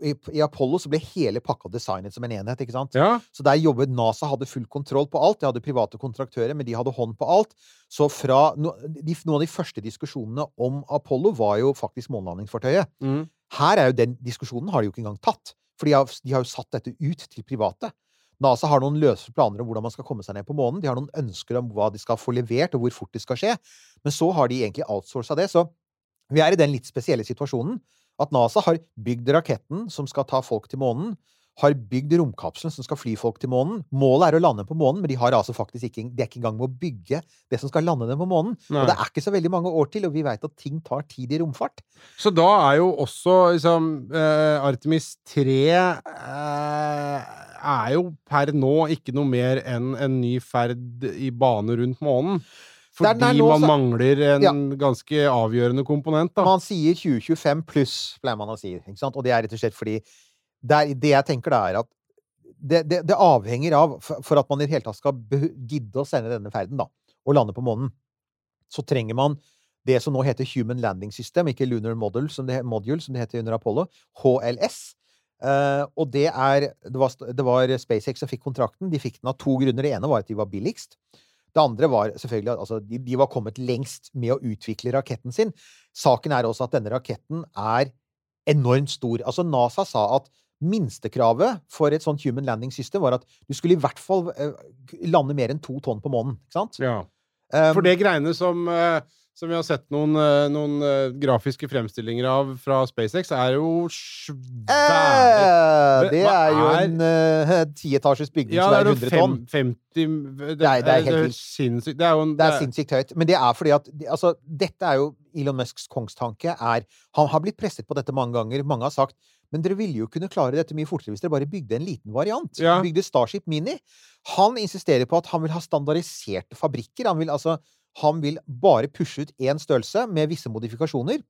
I, Apollo så ble hele pakka designet som en enhet, ikke sant? Ja. Så der jobbet NASA hadde full kontroll på alt. De hadde private kontraktører, men de hadde hånd på alt. Så fra no, de, Noen av de første diskusjonene om Apollo var jo faktisk månelandingsfartøyet. Mm. Her er jo den diskusjonen har de jo ikke engang tatt. For de har, de har jo satt dette ut til private. NASA har noen løse planer om hvordan man skal komme seg ned på månen. De har noen ønsker om hva de skal få levert, og hvor fort det skal skje. Men så har de egentlig outsourca det. Så vi er i den litt spesielle situasjonen at NASA har bygd raketten som skal ta folk til månen. Har bygd romkapselen som skal fly folk til månen. Målet er å lande på månen, men de har altså faktisk ikke, de er ikke i gang med å bygge det som skal lande dem på månen. Nei. Og det er ikke så veldig mange år til, og vi veit at ting tar tid i romfart. Så da er jo også liksom eh, Artemis 3 eh, er jo per nå ikke noe mer enn en ny ferd i bane rundt månen. Fordi der, er Fordi nå man mangler en Ja. ganske avgjørende komponent, da. Man sier 2025 pluss, pleier man å si. Ikke sant? Og det er rett og slett fordi det, er, det jeg tenker, da, er at det, det, det avhenger av for, at man i det hele tatt skal gidde å sende denne ferden, da, og lande på månen, så trenger man det som nå heter Human Landing System, ikke Lunar Module, som det, Module, som det heter under Apollo. HLS. Uh, og det er det var, det var SpaceX som fikk kontrakten. De fikk den av to grunner. Det ene var at de var billigst. Det andre var selvfølgelig at altså, de, de var kommet lengst med å utvikle raketten sin. Saken er også at denne raketten er enormt stor. Altså, NASA sa at minstekravet for et sånt human landing system var at du skulle i hvert fall eh, lande mer enn to tonn på månen. Ikke sant? Ja. For det greiene som, eh, som vi har sett noen, eh, noen grafiske fremstillinger av fra SpaceX, er jo svære eh, det Hva er jo en uh, tieetasjes bygning Ja, som er er 100 tonn. fem, 50 Det, Det er- det er helt sinnssykt. Det er jo en Det er sinnssykt høyt. Men det er fordi at altså, dette er jo Elon Musks kongstanke. er Han har blitt presset på dette mange ganger. Mange har sagt men dere ville jo kunne klare dette mye fortere hvis dere bare bygde en liten variant. Ja. Bygde Starship Mini. Han insisterer på at han vil ha standardiserte fabrikker. Han vil altså han vil bare pushe ut én størrelse med visse modifikasjoner.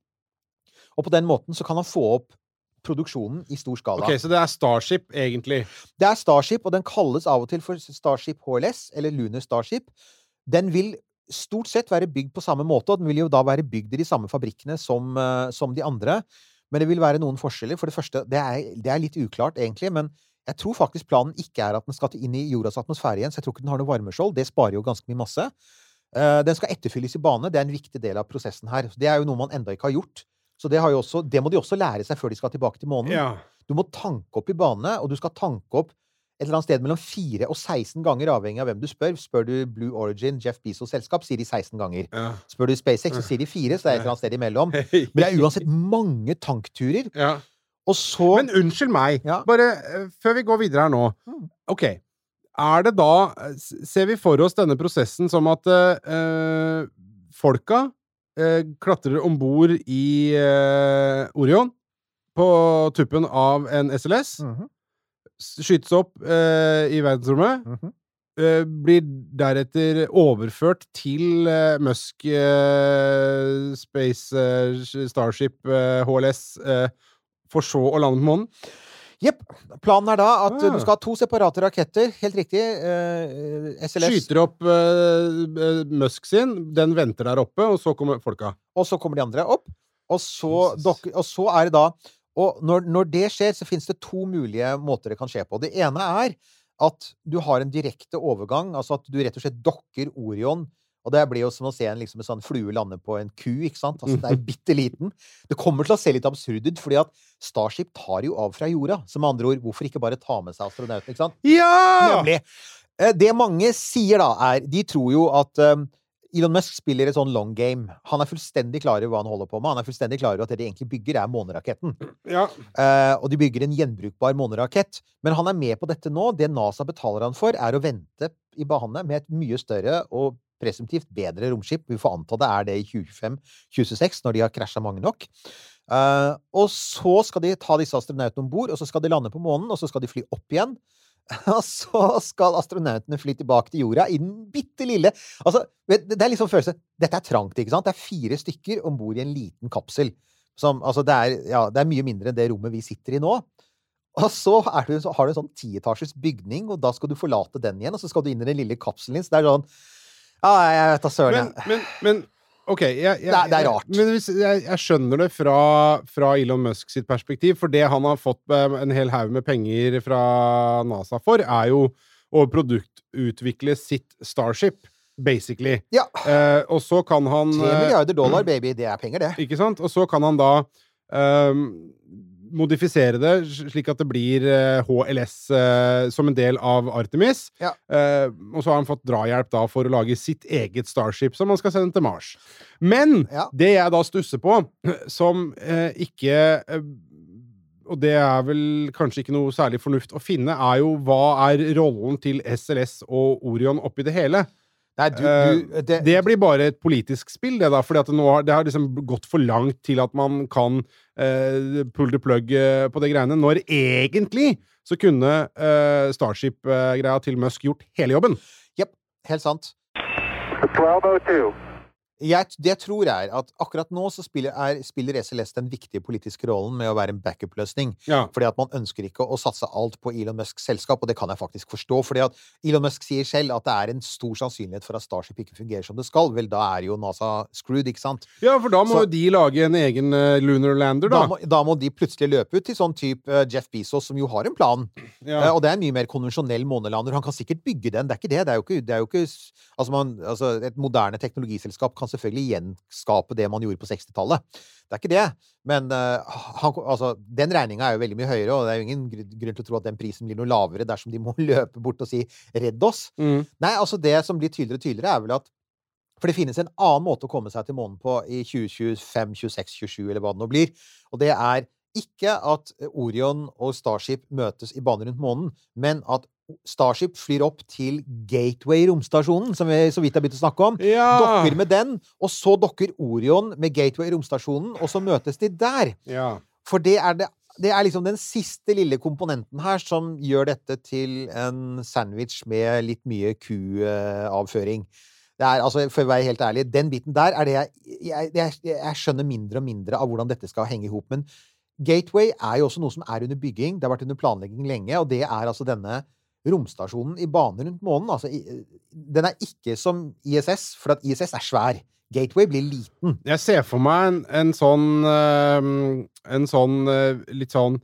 Og på den måten så kan han få opp produksjonen i stor skala. Ok, så det er Starship, egentlig. Det er Starship, og den kalles av og til for Starship HLS, eller Lunar Starship. Den vil stort sett være bygd på samme måte, og den vil jo da være bygd i de samme fabrikkene som, eh, som de andre. Men det vil være noen forskjeller. For det første, det er, det er litt uklart, egentlig, men jeg tror faktisk planen ikke er at den skal inn i jordas atmosfære igjen, så jeg tror ikke den har noe varmeskjold. Det sparer jo ganske mye masse. Eh, Den skal etterfylles i bane. Det er en viktig del av prosessen her. Det er jo noe man enda ikke har gjort. Så det, har jo også, det må de også lære seg før de skal tilbake til månen. Ja. Du må tanke opp i bane, og du skal tanke opp et eller annet sted mellom 4 og 16 ganger, avhengig av hvem du spør. Spør du Blue Origin, Jeff Bezos selskap, sier de 16 ganger. ja. Spør du SpaceX, så sier de 4, så det er et eller annet sted imellom. Men det er uansett mange tankturer. ja. Og så Men unnskyld meg, Ja. bare eh, før vi går videre her nå. Mm. Ok. Er det da Ser vi for oss denne prosessen som at eh, folka eh, klatrer om bord i Orion på tuppen av en SLS, Mhm, s- skytes opp uh, i verdensrommet, Mm -hmm. uh, blir deretter overført til uh, Musk Space Starship HLS, for så å lande på månen? Jepp. Planen er da at Ah. du skal ha to separate raketter. Helt riktig. eh, SLS. Skyter opp eh, Musk sin, den venter der oppe, og så kommer folka. Og så kommer de andre opp. Og så, dok- og så er det da Og når, når det skjer, så finnes det to mulige måter det kan skje på. Det ene er at du har en direkte overgang, altså at du rett og slett dokker Orion. Og det blir jo som å se en, liksom, en sånn flue lande på en ku, ikke sant? Altså, det er bitte liten. Det kommer til å se litt absurd ut, fordi at Starship tar jo av fra jorda. Som med andre ord, hvorfor ikke bare ta med seg astronauten, ikke sant? Ja! Nemlig. Eh, Det mange sier da, er De tror jo at um, Elon Musk spiller et sånn long game. Han er fullstendig klar over hva han holder på med. Han er fullstendig klar over at det de egentlig bygger, er måneraketten. Ja. Uh, og de bygger en gjenbrukbar månerakett. Men han er med på dette nå. Det NASA betaler han for, er å vente i bane med et mye større og presumptivt bedre romskip. Vi får anta det er det i 2025-2026, når de har krasja mange nok. Uh, og så skal de ta disse astronautene om bord, og så skal de lande på månen, og så skal de fly opp igjen. Og så skal astronautene fly tilbake til jorda i den bitte lille Altså, det er liksom følelse Dette er trangt, ikke sant? Det er fire stykker om bord i en liten kapsel. Som, altså, det er, ja, det er mye mindre enn det rommet vi sitter i nå. Og så, du, så har du en sånn tietasjes bygning, og da skal du forlate den igjen, og så skal du inn i den lille kapselen din. Så det er sånn Ja, jeg vet da søren, Men, men, men OK, jeg, jeg, Det er- det er rart. Men hvis, jeg, jeg skjønner det fra, fra Elon Musk sitt perspektiv, for det han har fått eh, en hel haug med penger fra NASA for, er jo å produktutvikle sitt Starship, basically. Ja. Eh, og så kan han 3 eh, milliarder dollar, baby. Det er penger, det. Ikke sant? Og så kan han da ehm, modifisere det slik at det blir eh, HLS eh, som en del av Artemis. Ja. Eh, og så har han fått drahjelp da for å lage sitt eget Starship som han skal sende til Mars. Men Ja. det jeg da stusser på, som eh, ikke eh, og det er vel kanskje ikke noe særlig fornuft å finne, er jo hva er rollen til SLS og Orion oppi det hele? Nei, du, Eh, du det, Det blir bare et politisk spill, det da, For det har, det har liksom gått for langt til at man kan uh, pull the plug eh, på det greiene, når egentlig så kunne uh, Starship-greia til Musk gjort hele jobben. Jepp, helt sant. 1202. Jeg, det jeg tror er at akkurat nå så spiller, er, spiller SLS den viktige politiske rollen med å være en backup-løsning. Ja. Fordi at man ønsker ikke å satse alt på Elon Musks selskap, og det kan jeg faktisk forstå. fordi at Elon Musk sier selv at det er en stor sannsynlighet for at Starship ikke fungerer som det skal. Vel, da er jo NASA screwed, ikke sant? ja, for da må Så- jo de lage en egen eh, lunar lander, Da da. må, da må de plutselig løpe ut til sånn type eh, Jeff Bezos, som jo har en plan. Ja. Eh, og det er en mye mer konvensjonell månelander. Han kan sikkert bygge den, det er ikke det. Det er jo ikke, det er jo ikke altså man, altså Et moderne teknologiselskap kan selvfølgelig gjenskape det man gjorde på 60-tallet. Det er ikke det. Men uh, han, altså, den regninga er jo veldig mye høyere, og det er jo ingen grunn til å tro at den prisen blir noe lavere dersom de må løpe bort og si 'redd oss'. Mm. Nei, altså det som blir tydeligere og tydeligere, er vel at For det finnes en annen måte å komme seg til månen på i 2025, 26, 27, eller hva det nå blir. Og det er ikke at Orion og Starship møtes i bane rundt månen, men at Starship flyr opp til Gateway romstasjonen, som vi så vidt har begynt å snakke om. ja. Dokker med den, og så dokker Orion med Gateway romstasjonen, og så møtes de der. ja. For det er, det, det er liksom den siste lille komponenten her som gjør dette til en sandwich med litt mye kuavføring. Det er, altså, for å være helt ærlig, den biten der er det jeg, jeg, jeg, jeg skjønner mindre og mindre av hvordan dette skal henge i hop. Men Gateway er jo også noe som er under bygging. Det har vært under planlegging lenge, og det er altså denne romstasjonen i bane rundt månen. Altså, den er ikke som ISS, for at ISS er svær. Gateway blir liten. Jeg ser for meg en, en sånn eh, En sånn eh, litt sånn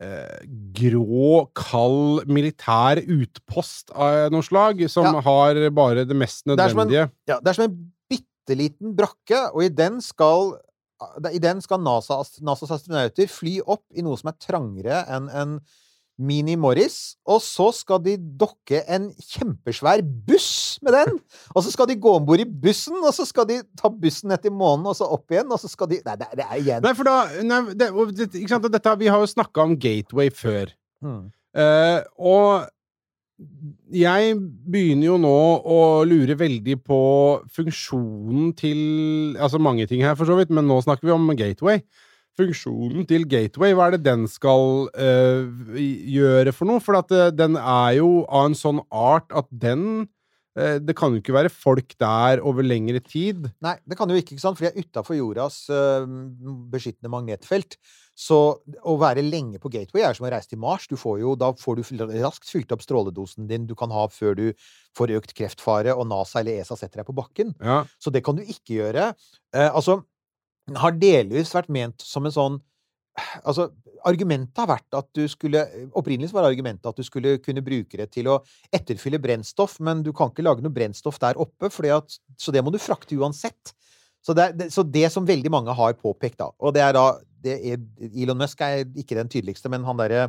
eh, grå, kald militær utpost av noe slag, som Ja. har bare det mest er som en- nødvendige. Ja, det er som en bitte liten brakke, og i den skal i den skal NASA, NASAs astronauter fly opp i noe som er trangere enn en Mini Morris, og så skal de dokke en kjempesvær buss med den! Og så skal de gå om bord i bussen, og så skal de ta bussen ned til månen, og så opp igjen, og så skal de Nei, det, det er igjen Nei, for da nei, det, ikke sant, dette, Vi har jo snakka om Gateway før. Hmm. Uh, og jeg begynner jo nå å lure veldig på funksjonen til Altså mange ting her, for så vidt, men nå snakker vi om Gateway. Funksjonen til Gateway, hva er det den skal uh, gjøre for noe? For at uh, den er jo av en sånn art at den uh, Det kan jo ikke være folk der over lengre tid. Nei, det kan jo ikke, ikke sant? for de er utafor jordas beskyttende magnetfelt. Så å være lenge på Gateway er som å reise til Mars. Du får jo, da får du raskt fylt opp stråledosen din du kan ha før du får økt kreftfare, og NASA eller ESA setter deg på bakken. Ja. Så det kan du ikke gjøre. Altså, har delvis vært ment som en sånn Altså, argumentet har vært at du skulle Opprinnelig var argumentet at du skulle kunne bruke det til å etterfylle brennstoff, men du kan ikke lage noe brennstoff der oppe, at, så det må du frakte uansett. Så det, det, så det som veldig mange har påpekt, da, og det er da det er, Elon Musk er ikke den tydeligste, men han derre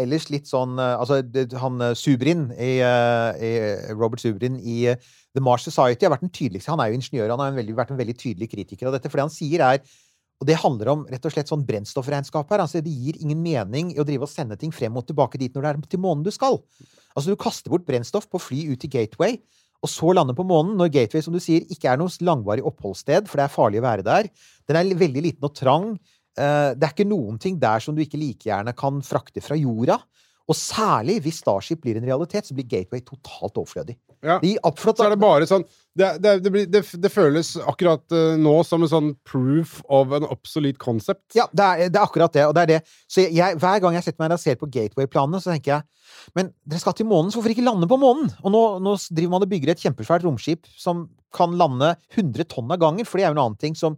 ellers litt sånn eh, Altså, han eh, Subrin i, eh, i Robert Subrin i The Mars Society har vært den tydeligste. Han er jo ingeniør, han har en veldig, vært en veldig tydelig kritiker av dette. For det han sier, er og det handler om rett og slett sånn brennstoffregnskap her. Altså, det gir ingen mening i å drive og sende ting frem og tilbake dit når det er til månen du skal. Altså, du kaster bort brennstoff på fly ut til Gateway, og så lande på månen, når Gateway, som du sier, ikke er noe langvarig oppholdssted, for det er farlig å være der. Den er veldig liten og trang. Eh, Det er ikke noen ting der som du ikke like gjerne kan frakte fra jorda. Og særlig hvis Starship blir en realitet, så blir Gateway totalt overflødig. Ja. De oppflott, Så er det bare sånn Det, det, det, blir, det, det føles akkurat eh, nå som en sånn proof of an obsolete concept. Ja, det er, det er akkurat det. Og det er det. Så jeg, jeg, hver gang jeg setter meg og ser på Gateway-planene, så tenker jeg Men dere skal til månen, så hvorfor ikke lande på månen? Og nå, nå driver man og bygger et kjempesvært romskip som kan lande 100 tonn av gangen, for det er jo en annen ting som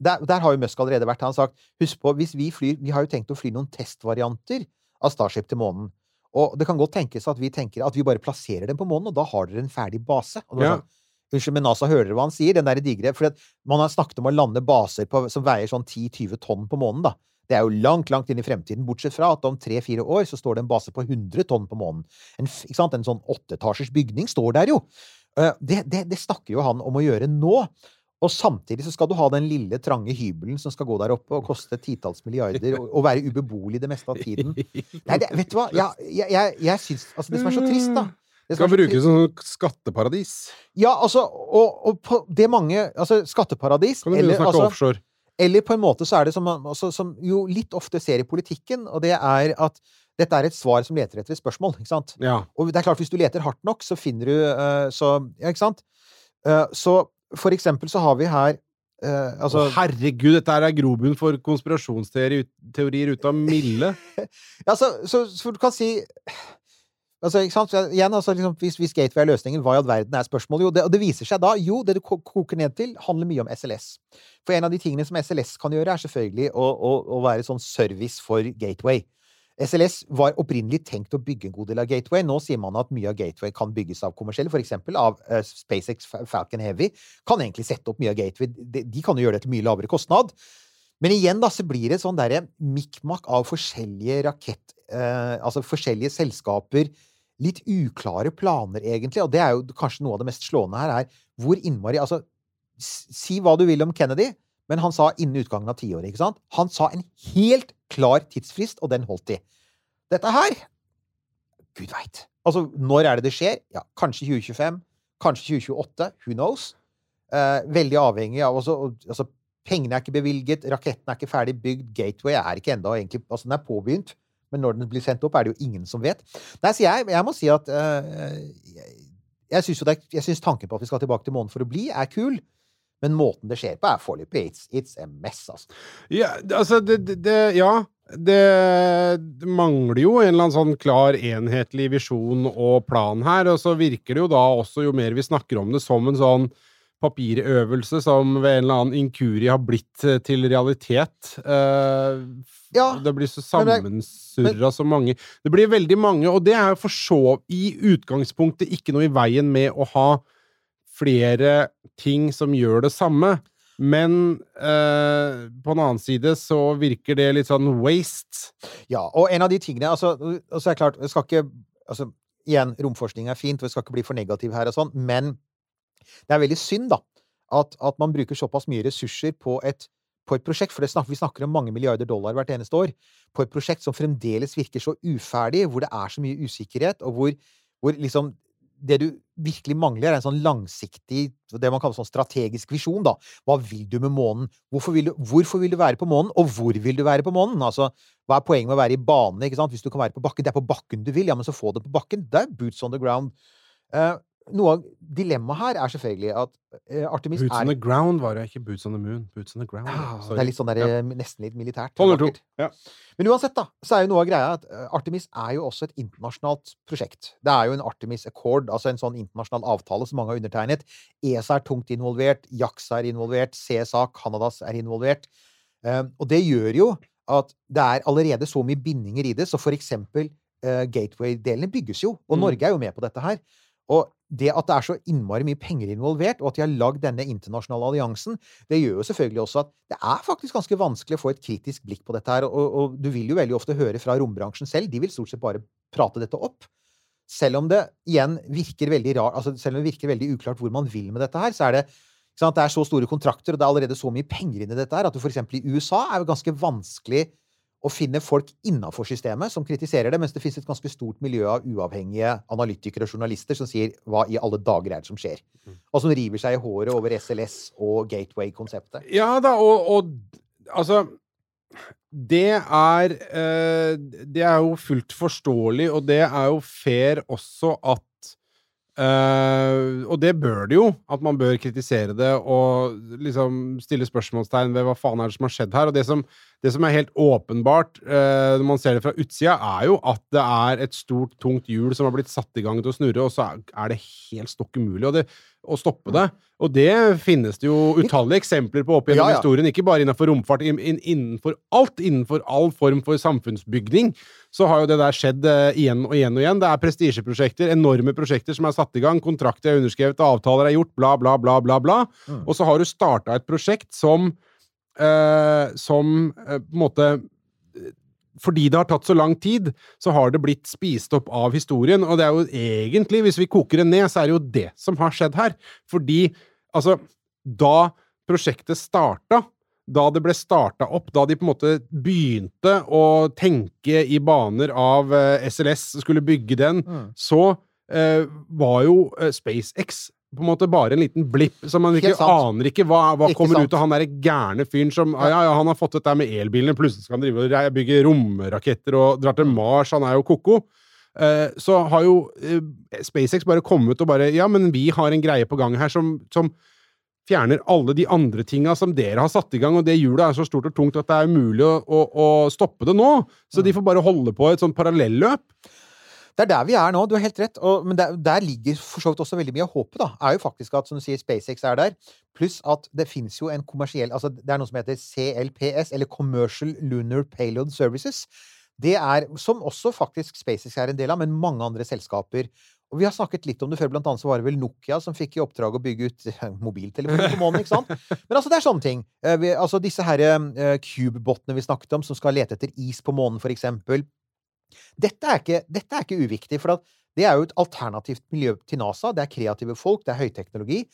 der, der har jo Musk allerede vært. Han har sagt husk på, hvis vi flyr Vi har jo tenkt å fly noen testvarianter av Starship til månen. Og det kan godt tenkes at vi tenker at vi bare plasserer dem på månen, og da har dere en ferdig base. Og Ja. sånn, Unnskyld, men NASA hører hva han sier? Den der digre For man har snakket om å lande baser på, som veier sånn 10-20 tonn på månen, da. Det er jo langt, langt inn i fremtiden, bortsett fra at om tre-fire år så står det en base på 100 tonn på månen. En, en sånn åtteetasjers bygning står der jo. Eh, Det, det, det snakker jo han om å gjøre nå. Og samtidig så skal du ha den lille, trange hybelen som skal gå der oppe og koste titalls milliarder og, og være ubeboelig det meste av tiden. Nei, det, vet du hva? Jeg, jeg, jeg, jeg syns Altså, det som er så trist, da det Skal brukes som skatteparadis. Ja, altså, og, og på det mange Altså, skatteparadis Kan du begynne eller, å snakke altså, offshore? eller på en måte så er det som man altså, som jo litt ofte ser i politikken, og det er at dette er et svar som leter etter et spørsmål, ikke sant? Ja. Og det er klart, hvis du leter hardt nok, så finner du uh, så Ja, ikke sant? Uh, så for eksempel så har vi her eh, Altså oh, herregud, dette er grobunn for konspirasjonsteorier ut- av milde. Ja, så, så, så du kan si Altså, ikke sant? Så Igjen, altså, liksom, hvis, hvis gateway er løsningen, hva i all verden er spørsmålet? Jo, det, og det viser seg da Jo, det du koker ned til, handler mye om SLS. For en av de tingene som SLS kan gjøre, er selvfølgelig å, å, å være sånn service for gateway. SLS var opprinnelig tenkt å bygge en god del av Gateway. Nå sier man at mye av Gateway kan bygges av kommersielle, f.eks. av eh, SpaceX Falcon Heavy. Kan egentlig sette opp mye av Gateway. De, kan jo gjøre det til mye lavere kostnad. Men igjen da, så blir det sånn derre mikmak av forskjellige rakett... Eh, altså forskjellige selskaper. Litt uklare planer, egentlig. Og det er jo kanskje noe av det mest slående her, er hvor innmari Altså, si hva du vil om Kennedy, men han sa innen utgangen av tiåret, ikke sant? Han sa en helt klar tidsfrist, og den holdt de. Dette her Gud veit. Altså, når er det det skjer? Ja, kanskje 2025, kanskje 2028. Who knows? Eh, veldig avhengig av altså, altså, Pengene er ikke bevilget, raketten er ikke ferdig bygd, Gateway er ikke enda Altså, den er påbegynt, men når den blir sendt opp, er det jo ingen som vet. Nei, så jeg, jeg må si at eh, jeg, jeg syns tanken på at vi skal tilbake til månen for å bli, er kul. Men måten det skjer på, er foreløpig it's, it's a mess, altså. Ja, altså, det, det, Ja. Det, det mangler jo en eller annen sånn klar, enhetlig visjon og plan her, og så virker det jo da også, jo mer vi snakker om det, som en sånn papirøvelse som ved en eller annen inkurie har blitt eh, til realitet. Eh, Ja, det blir så men sammensurra så mange Det blir veldig mange, og det er jo for så i utgangspunktet ikke noe i veien med å ha flere ting som gjør det samme. Men eh, på en annen side så virker det litt sånn waste. Ja, og en av de tingene altså, altså er det klart, skal ikke altså, Igjen, romforskning er fint, og jeg skal ikke bli for negativ her og sånn, men det er veldig synd, da, at, at man bruker såpass mye ressurser på et, på et prosjekt, for det snak, vi snakker om mange milliarder dollar hvert eneste år, på et prosjekt som fremdeles virker så uferdig, hvor det er så mye usikkerhet, og hvor, hvor liksom det du virkelig mangler, er en sånn langsiktig, det man kaller sånn strategisk visjon, da. Hva vil du med månen? Hvorfor vil du, hvorfor vil du være på månen, og hvor vil du være på månen? Altså, hva er poenget med å være i bane, ikke sant? Hvis du kan være på bakken. Det er på bakken du vil, ja, men så få det på bakken. Det er boots on the ground. Eh, noe av dilemmaet her er selvfølgelig at eh, Artemis Boots er on the ground var det, ikke Boots on the moon. Boots on the ground. Ah, Det er litt sånn der, Ja. eh, nesten litt militært. Ja. Men uansett, da, så er jo noe av greia at eh, Artemis er jo også et internasjonalt prosjekt. Det er jo en Artemis Accord, altså en sånn internasjonal avtale som mange har undertegnet. ESA er tungt involvert, JAXA er involvert, CSA, Canadas er involvert. Og det gjør jo at det er allerede så mye bindinger i det, så for eksempel Gateway-delene bygges jo, og Mm. Norge er jo med på dette her. Og det at det er så innmari mye penger involvert, og at de har lagd denne internasjonale alliansen, det gjør jo selvfølgelig også at det er faktisk ganske vanskelig å få et kritisk blikk på dette her. Og, og du vil jo veldig ofte høre fra rombransjen selv. De vil stort sett bare prate dette opp. Selv om det igjen virker veldig rar, altså selv om det virker veldig uklart hvor man vil med dette her, så er det det er så store kontrakter, og det er allerede så mye penger inn i dette her, at du eksempel i USA er jo ganske vanskelig å finne folk innafor systemet som kritiserer det, mens det finnes et ganske stort miljø av uavhengige analytikere og journalister som sier 'hva i alle dager er det som skjer'? Og som river seg i håret over SLS og Gateway-konseptet. Ja da, og, og altså det er eh, Det er jo fullt forståelig, og det er jo fair også at eh, Og det bør det jo, at man bør kritisere det og liksom stille spørsmålstegn ved hva faen er det som har skjedd her. Og det som, det som er helt åpenbart eh, når man ser det fra utsida, er jo at det er et stort, tungt hjul som har blitt satt i gang til å snurre, og så er, det helt stokk umulig det, å stoppe det. Og det finnes det jo utallige eksempler på opp gjennom Ja, ja. historien, ikke bare innenfor romfart, inn, inn, innenfor alt, innenfor all form for samfunnsbygning, så har jo det der skjedd eh, igjen og igjen og igjen. Det er prestisjeprosjekter, enorme prosjekter som er satt i gang, kontrakter er underskrevet, avtaler er gjort, bla, bla, bla, bla, bla. Mm. Og så har du starta et prosjekt som eh, Som eh, på en måte eh, fordi det har tatt så lang tid, så har det blitt spist opp av historien. Og det er jo egentlig, hvis vi koker det ned, så er det jo det som har skjedd her. Fordi, altså, da prosjektet starta, da det ble starta opp, da de på en måte begynte å tenke i baner av eh, SLS, skulle bygge den, Mm. så eh, var jo eh, SpaceX på en måte bare en liten blipp, så man ikke aner ikke hva, hva Ikke kommer sant. ut av han derre gærne fyren som ja. ja, han har fått dette med elbilene, plutselig skal han drive og bygge romraketter og dra Mm. til Mars, han er jo ko-ko. Eh, så har jo eh, SpaceX bare kommet og bare Ja, men vi har en greie på gang her som, som fjerner alle de andre tinga som dere har satt i gang, og det hjulet er så stort og tungt at det er umulig å, å, å stoppe det nå. Så Mm. de får bare holde på et sånt parallelløp. Det er der vi er nå, du har helt rett. Og, men der, der ligger for så vidt også veldig mye av håpet, da. Er jo faktisk at, som du sier, SpaceX er der. Pluss at det fins jo en kommersiell Altså, det er noe som heter CLPS, eller Commercial Lunar Payload Services. Det er, som også faktisk SpaceX er en del av, men mange andre selskaper. Og vi har snakket litt om det før, blant annet så var det vel Nokia som fikk i oppdrag å bygge ut mobiltelefoner på månen, ikke sant? Men altså, det er sånne ting. Eh, altså disse her uh, Cube-botene vi snakket om, som skal lete etter is på månen, for eksempel. Dette er ikke, dette er ikke uviktig, for det er jo et alternativt miljø til NASA. Det er kreative folk, det er høyteknologi.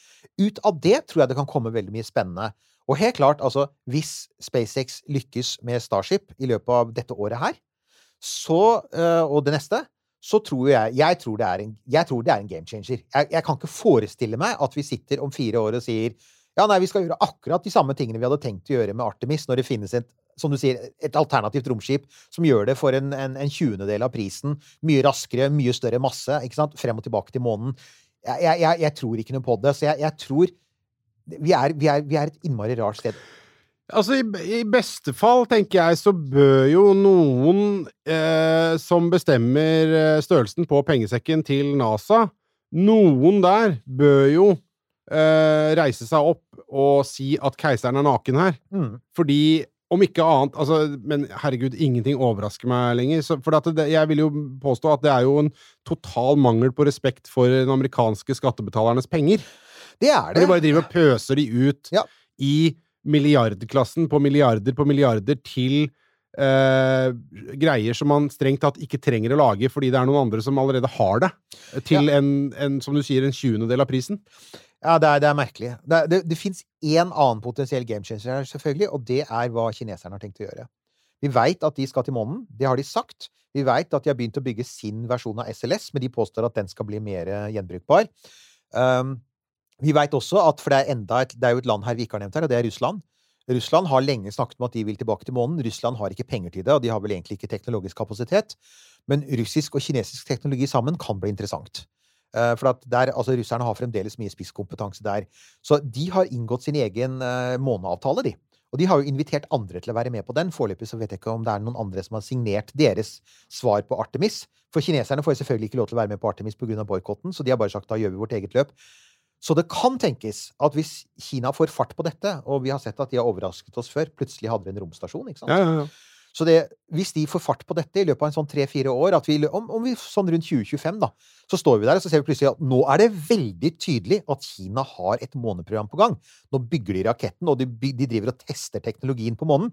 Ut av det tror jeg det kan komme veldig mye spennende. Og helt klart, altså, hvis SpaceX lykkes med Starship i løpet av dette året her, så, øh, og det neste, så tror jeg Jeg tror det er en, jeg tror det er en game changer. Jeg, jeg kan ikke forestille meg at vi sitter om fire år og sier ja, nei, vi skal gjøre akkurat de samme tingene vi hadde tenkt å gjøre med Artemis, når det finnes et som du sier, et alternativt romskip som gjør det for en, en, en tjuendedel av prisen. Mye raskere, mye større masse. ikke sant? Frem og tilbake til månen. Jeg, jeg, jeg, tror ikke noe på det. Så jeg, jeg tror vi er, vi, er, vi er et innmari rart sted. Altså, i, i beste fall, tenker jeg, så bør jo noen eh, som bestemmer eh, størrelsen på pengesekken til NASA, noen der bør jo eh, reise seg opp og si at keiseren er naken her. Mm. Fordi om ikke annet altså, Men herregud, ingenting overrasker meg lenger. Så, for det, jeg vil jo påstå at det er jo en total mangel på respekt for den amerikanske skattebetalernes penger. Det er det. De bare driver og pøser de ut Ja. i milliardklassen på milliarder på milliarder til eh, greier som man strengt tatt ikke trenger å lage fordi det er noen andre som allerede har det, til en, en, som du sier, en tjuendedel av prisen. Ja, det er, det er merkelig. Det, det, det fins én annen potensiell game changer her, selvfølgelig, og det er hva kineserne har tenkt å gjøre. Vi veit at de skal til månen. Det har de sagt. Vi veit at de har begynt å bygge sin versjon av SLS, men de påstår at den skal bli mer eh, gjenbrukbar. Um, vi veit også at For det er enda et, det er jo et land her vi ikke har nevnt her, og det er Russland. Russland har lenge snakket om at de vil tilbake til månen. Russland har ikke penger til det, og de har vel egentlig ikke teknologisk kapasitet. Men russisk og kinesisk teknologi sammen kan bli interessant. Eh, For der, altså Russerne har fremdeles mye spisskompetanse der. Så de har inngått sin egen uh, måneavtale, de. Og de har jo invitert andre til å være med på den. Foreløpig så vet jeg ikke om det er noen andre som har signert deres svar på Artemis. For kineserne får selvfølgelig ikke lov til å være med på Artemis pga. boikotten, så de har bare sagt da gjør vi vårt eget løp. Så det kan tenkes at hvis Kina får fart på dette, og vi har sett at de har overrasket oss før Plutselig hadde vi en romstasjon, ikke sant? Ja, ja, ja. Så det, hvis de får fart på dette i løpet av en sånn tre-fire år, at vi, om, om vi sånn rundt 2025, da, så står vi der og så ser vi plutselig at nå er det veldig tydelig at Kina har et måneprogram på gang. Nå bygger de raketten, og de, de driver og tester teknologien på månen.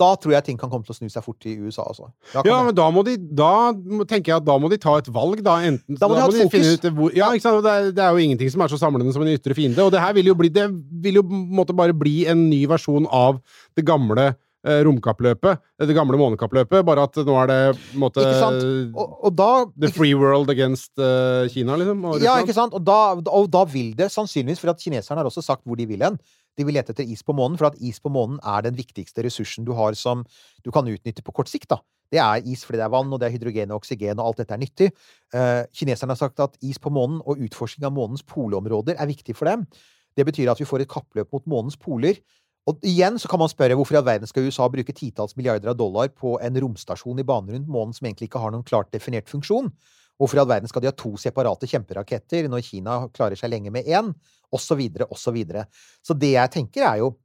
Da tror jeg ting kan komme til å snu seg fort i USA, altså. Ja, det- men da må de Da tenker jeg at da må de ta et valg, da. Enten Da må de ha et fokus. finne ut hvor, Ja, ikke sant. Det er, det er jo ingenting som er så samlende som en ytre fiende. Og det her vil jo bli Det vil jo måte bare bli en ny versjon av det gamle romkappløpet. Det gamle månekappløpet, bare at nå er det måte Ikke sant? Og, og da The free world against uh, Kina, liksom. Ja, ikke sant? Og da, og da vil det sannsynligvis, for at kineserne har også sagt hvor de vil hen. De vil lete etter is på månen, for at is på månen er den viktigste ressursen du har som du kan utnytte på kort sikt. da. Det er is fordi det er vann, og det er hydrogen og oksygen, og alt dette er nyttig. Uh, kineserne har sagt at is på månen og utforsking av månens polområder er viktig for dem. Det betyr at vi får et kappløp mot månens poler. Og igjen så kan man spørre hvorfor i all verden skal USA bruke titalls milliarder av dollar på en romstasjon i bane rundt månen som egentlig ikke har noen klart definert funksjon? Hvorfor i all verden skal de ha to separate kjemperaketter når Kina klarer seg lenge med én? Og så videre, og så videre. Så det jeg tenker, er jo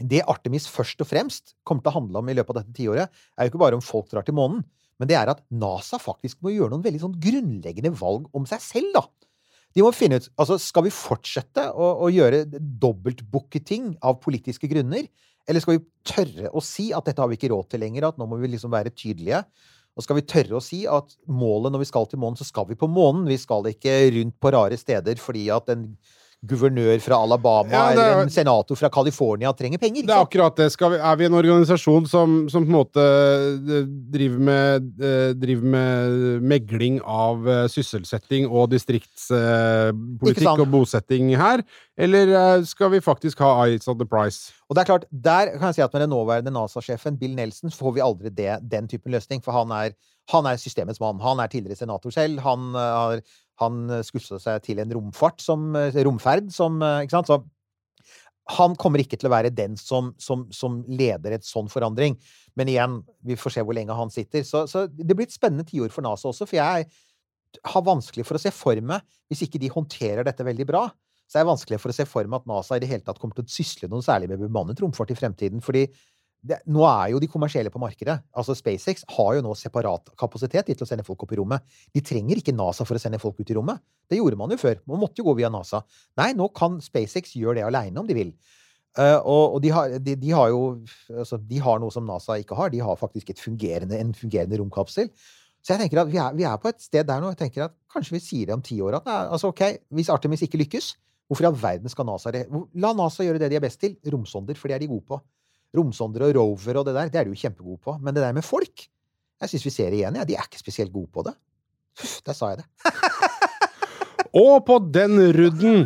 Det Artemis først og fremst kommer til å handle om i løpet av dette tiåret, er jo ikke bare om folk drar til månen, men det er at NASA faktisk må gjøre noen veldig sånn grunnleggende valg om seg selv, da. De må finne ut altså Skal vi fortsette å, å gjøre dobbeltbooketing av politiske grunner? Eller skal vi tørre å si at dette har vi ikke råd til lenger, at nå må vi liksom være tydelige? Og skal vi tørre å si at målet når vi skal til månen, så skal vi på månen. Vi skal ikke rundt på rare steder fordi at en guvernør fra Alabama Ja, er- eller en senator fra California trenger penger. Det er akkurat det. Vi, er vi en organisasjon som, som på en måte eh, driver med, eh, driver med megling av eh, sysselsetting og distriktspolitikk og bosetting her? Eller skal vi faktisk ha eyes on the price? Og det er klart, der kan jeg si at med den nåværende NASA-sjefen, Bill Nelson, får vi aldri det, den typen løsning. For han er, han er systemets mann. Han er tidligere senator selv. Han har han skussa seg til en romfart som eh, Romferd som eh, Ikke sant? Så han kommer ikke til å være den som, som, som leder et sånn forandring. Men igjen, vi får se hvor lenge han sitter. Så, så det blir et spennende tiår for NASA også, for jeg har vanskelig for å se for meg, hvis ikke de håndterer dette veldig bra, så er det vanskelig for å se for meg at NASA i det hele tatt kommer til å sysle noe særlig med bemannet romfart i fremtiden. fordi det, nå er jo de kommersielle på markedet. Altså SpaceX har jo nå separat kapasitet til å sende folk opp i rommet. De trenger ikke NASA for å sende folk ut i rommet. Det gjorde man jo før. Man måtte jo gå via NASA. Nei, nå kan SpaceX gjøre det aleine om de vil. Uh, og, og de, har, de, de har jo altså, De har noe som NASA ikke har. De har faktisk fungerende, en fungerende romkapsel. Så jeg tenker at vi er, vi er på et sted der nå. Jeg tenker at Kanskje vi sier det om ti år at nei, altså, ok, hvis Artemis ikke lykkes, hvorfor i all verden skal NASA La NASA gjøre det de er best til. Romsonder, for det er de gode på. Romsonder og rover og det der, det er de jo kjempegode på. Men det der med folk Jeg syns vi ser igjen. Ja. De er ikke spesielt gode på det. Uff, der sa jeg det. Og på den rudden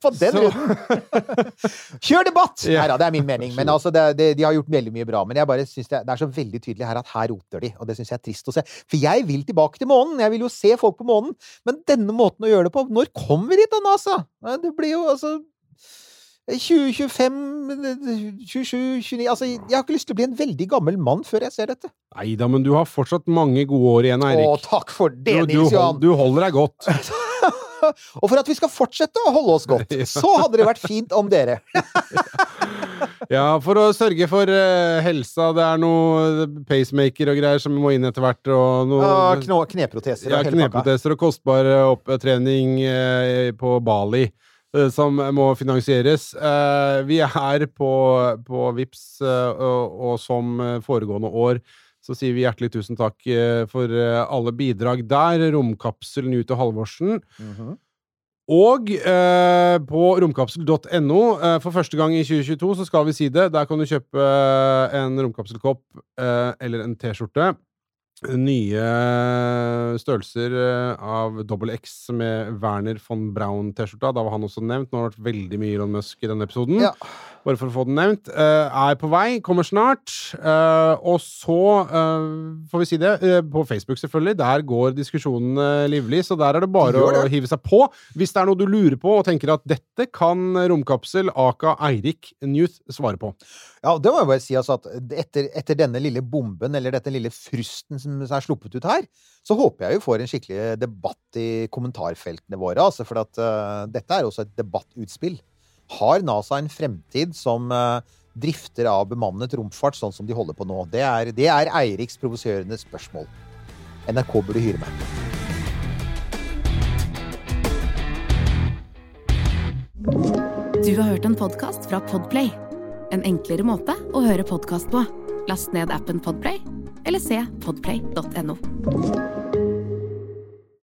På den Så- ruden! Kjør debatt! Ja. Nei da, det er min mening. Men altså, det, det, de har gjort veldig mye bra. Men jeg bare synes det, det er så veldig tydelig her at her roter de. Og det syns jeg er trist å se. For jeg vil tilbake til månen. Jeg vil jo se folk på månen. Men denne måten å gjøre det på Når kommer vi dit da, NASA? Det blir jo altså 2025, 27, 29 Altså, jeg har ikke lyst til å bli en veldig gammel mann før jeg ser dette. Nei da, men du har fortsatt mange gode år igjen, Eirik. Å, takk for det, Du, du, Nils Johan! du holder deg godt. Og for at vi skal fortsette å holde oss godt, så hadde det vært fint om dere Ja, for å sørge for uh, helsa. Det er noe pacemaker og greier som må inn etter hvert. Og noe knå, kneproteser ja, kneproteser og kostbar eh, opptrening uh, på Bali. Eh, Som må finansieres. Eh, Vi er på, på VIPS, eh, og, og som foregående år så sier vi hjertelig tusen takk for alle bidrag der. Romkapselen ut til Halvorsen. Mhm. Og eh, på romkapsel.no, eh, for første gang i 2022, så skal vi si det. Der kan du kjøpe en romkapselkopp eh, eller en T-skjorte. Nye størrelser eh, av double X med Werner von Braun-T-skjorta. Da var han også nevnt. Nå har det vært veldig mye Elon Musk i denne episoden. Ja. Bare for å få den nevnt. Eh, er på vei, kommer snart. Eh, og så eh, får vi si det, på Facebook selvfølgelig. Der går diskusjonen eh, livlig, så der er det bare å hive seg på. Hvis det er noe du lurer på og tenker at dette kan Romkapsel aka Eirik Newth svare på. Ja, det må jeg bare si altså at etter, etter denne lille bomben, eller dette lille frusten som er sluppet ut her, så håper jeg jo får en skikkelig debatt i kommentarfeltene våre, altså, for at uh, dette er også et debattutspill. Har NASA en fremtid som eh, drifter av bemannet romfart, sånn som de holder på nå? Det er, det er Eiriks provoserende spørsmål. NRK burde hyre meg. Du har hørt en podcast fra Podplay. En enklere måte å høre podcast på. Last ned appen Podplay, eller se podplay.no.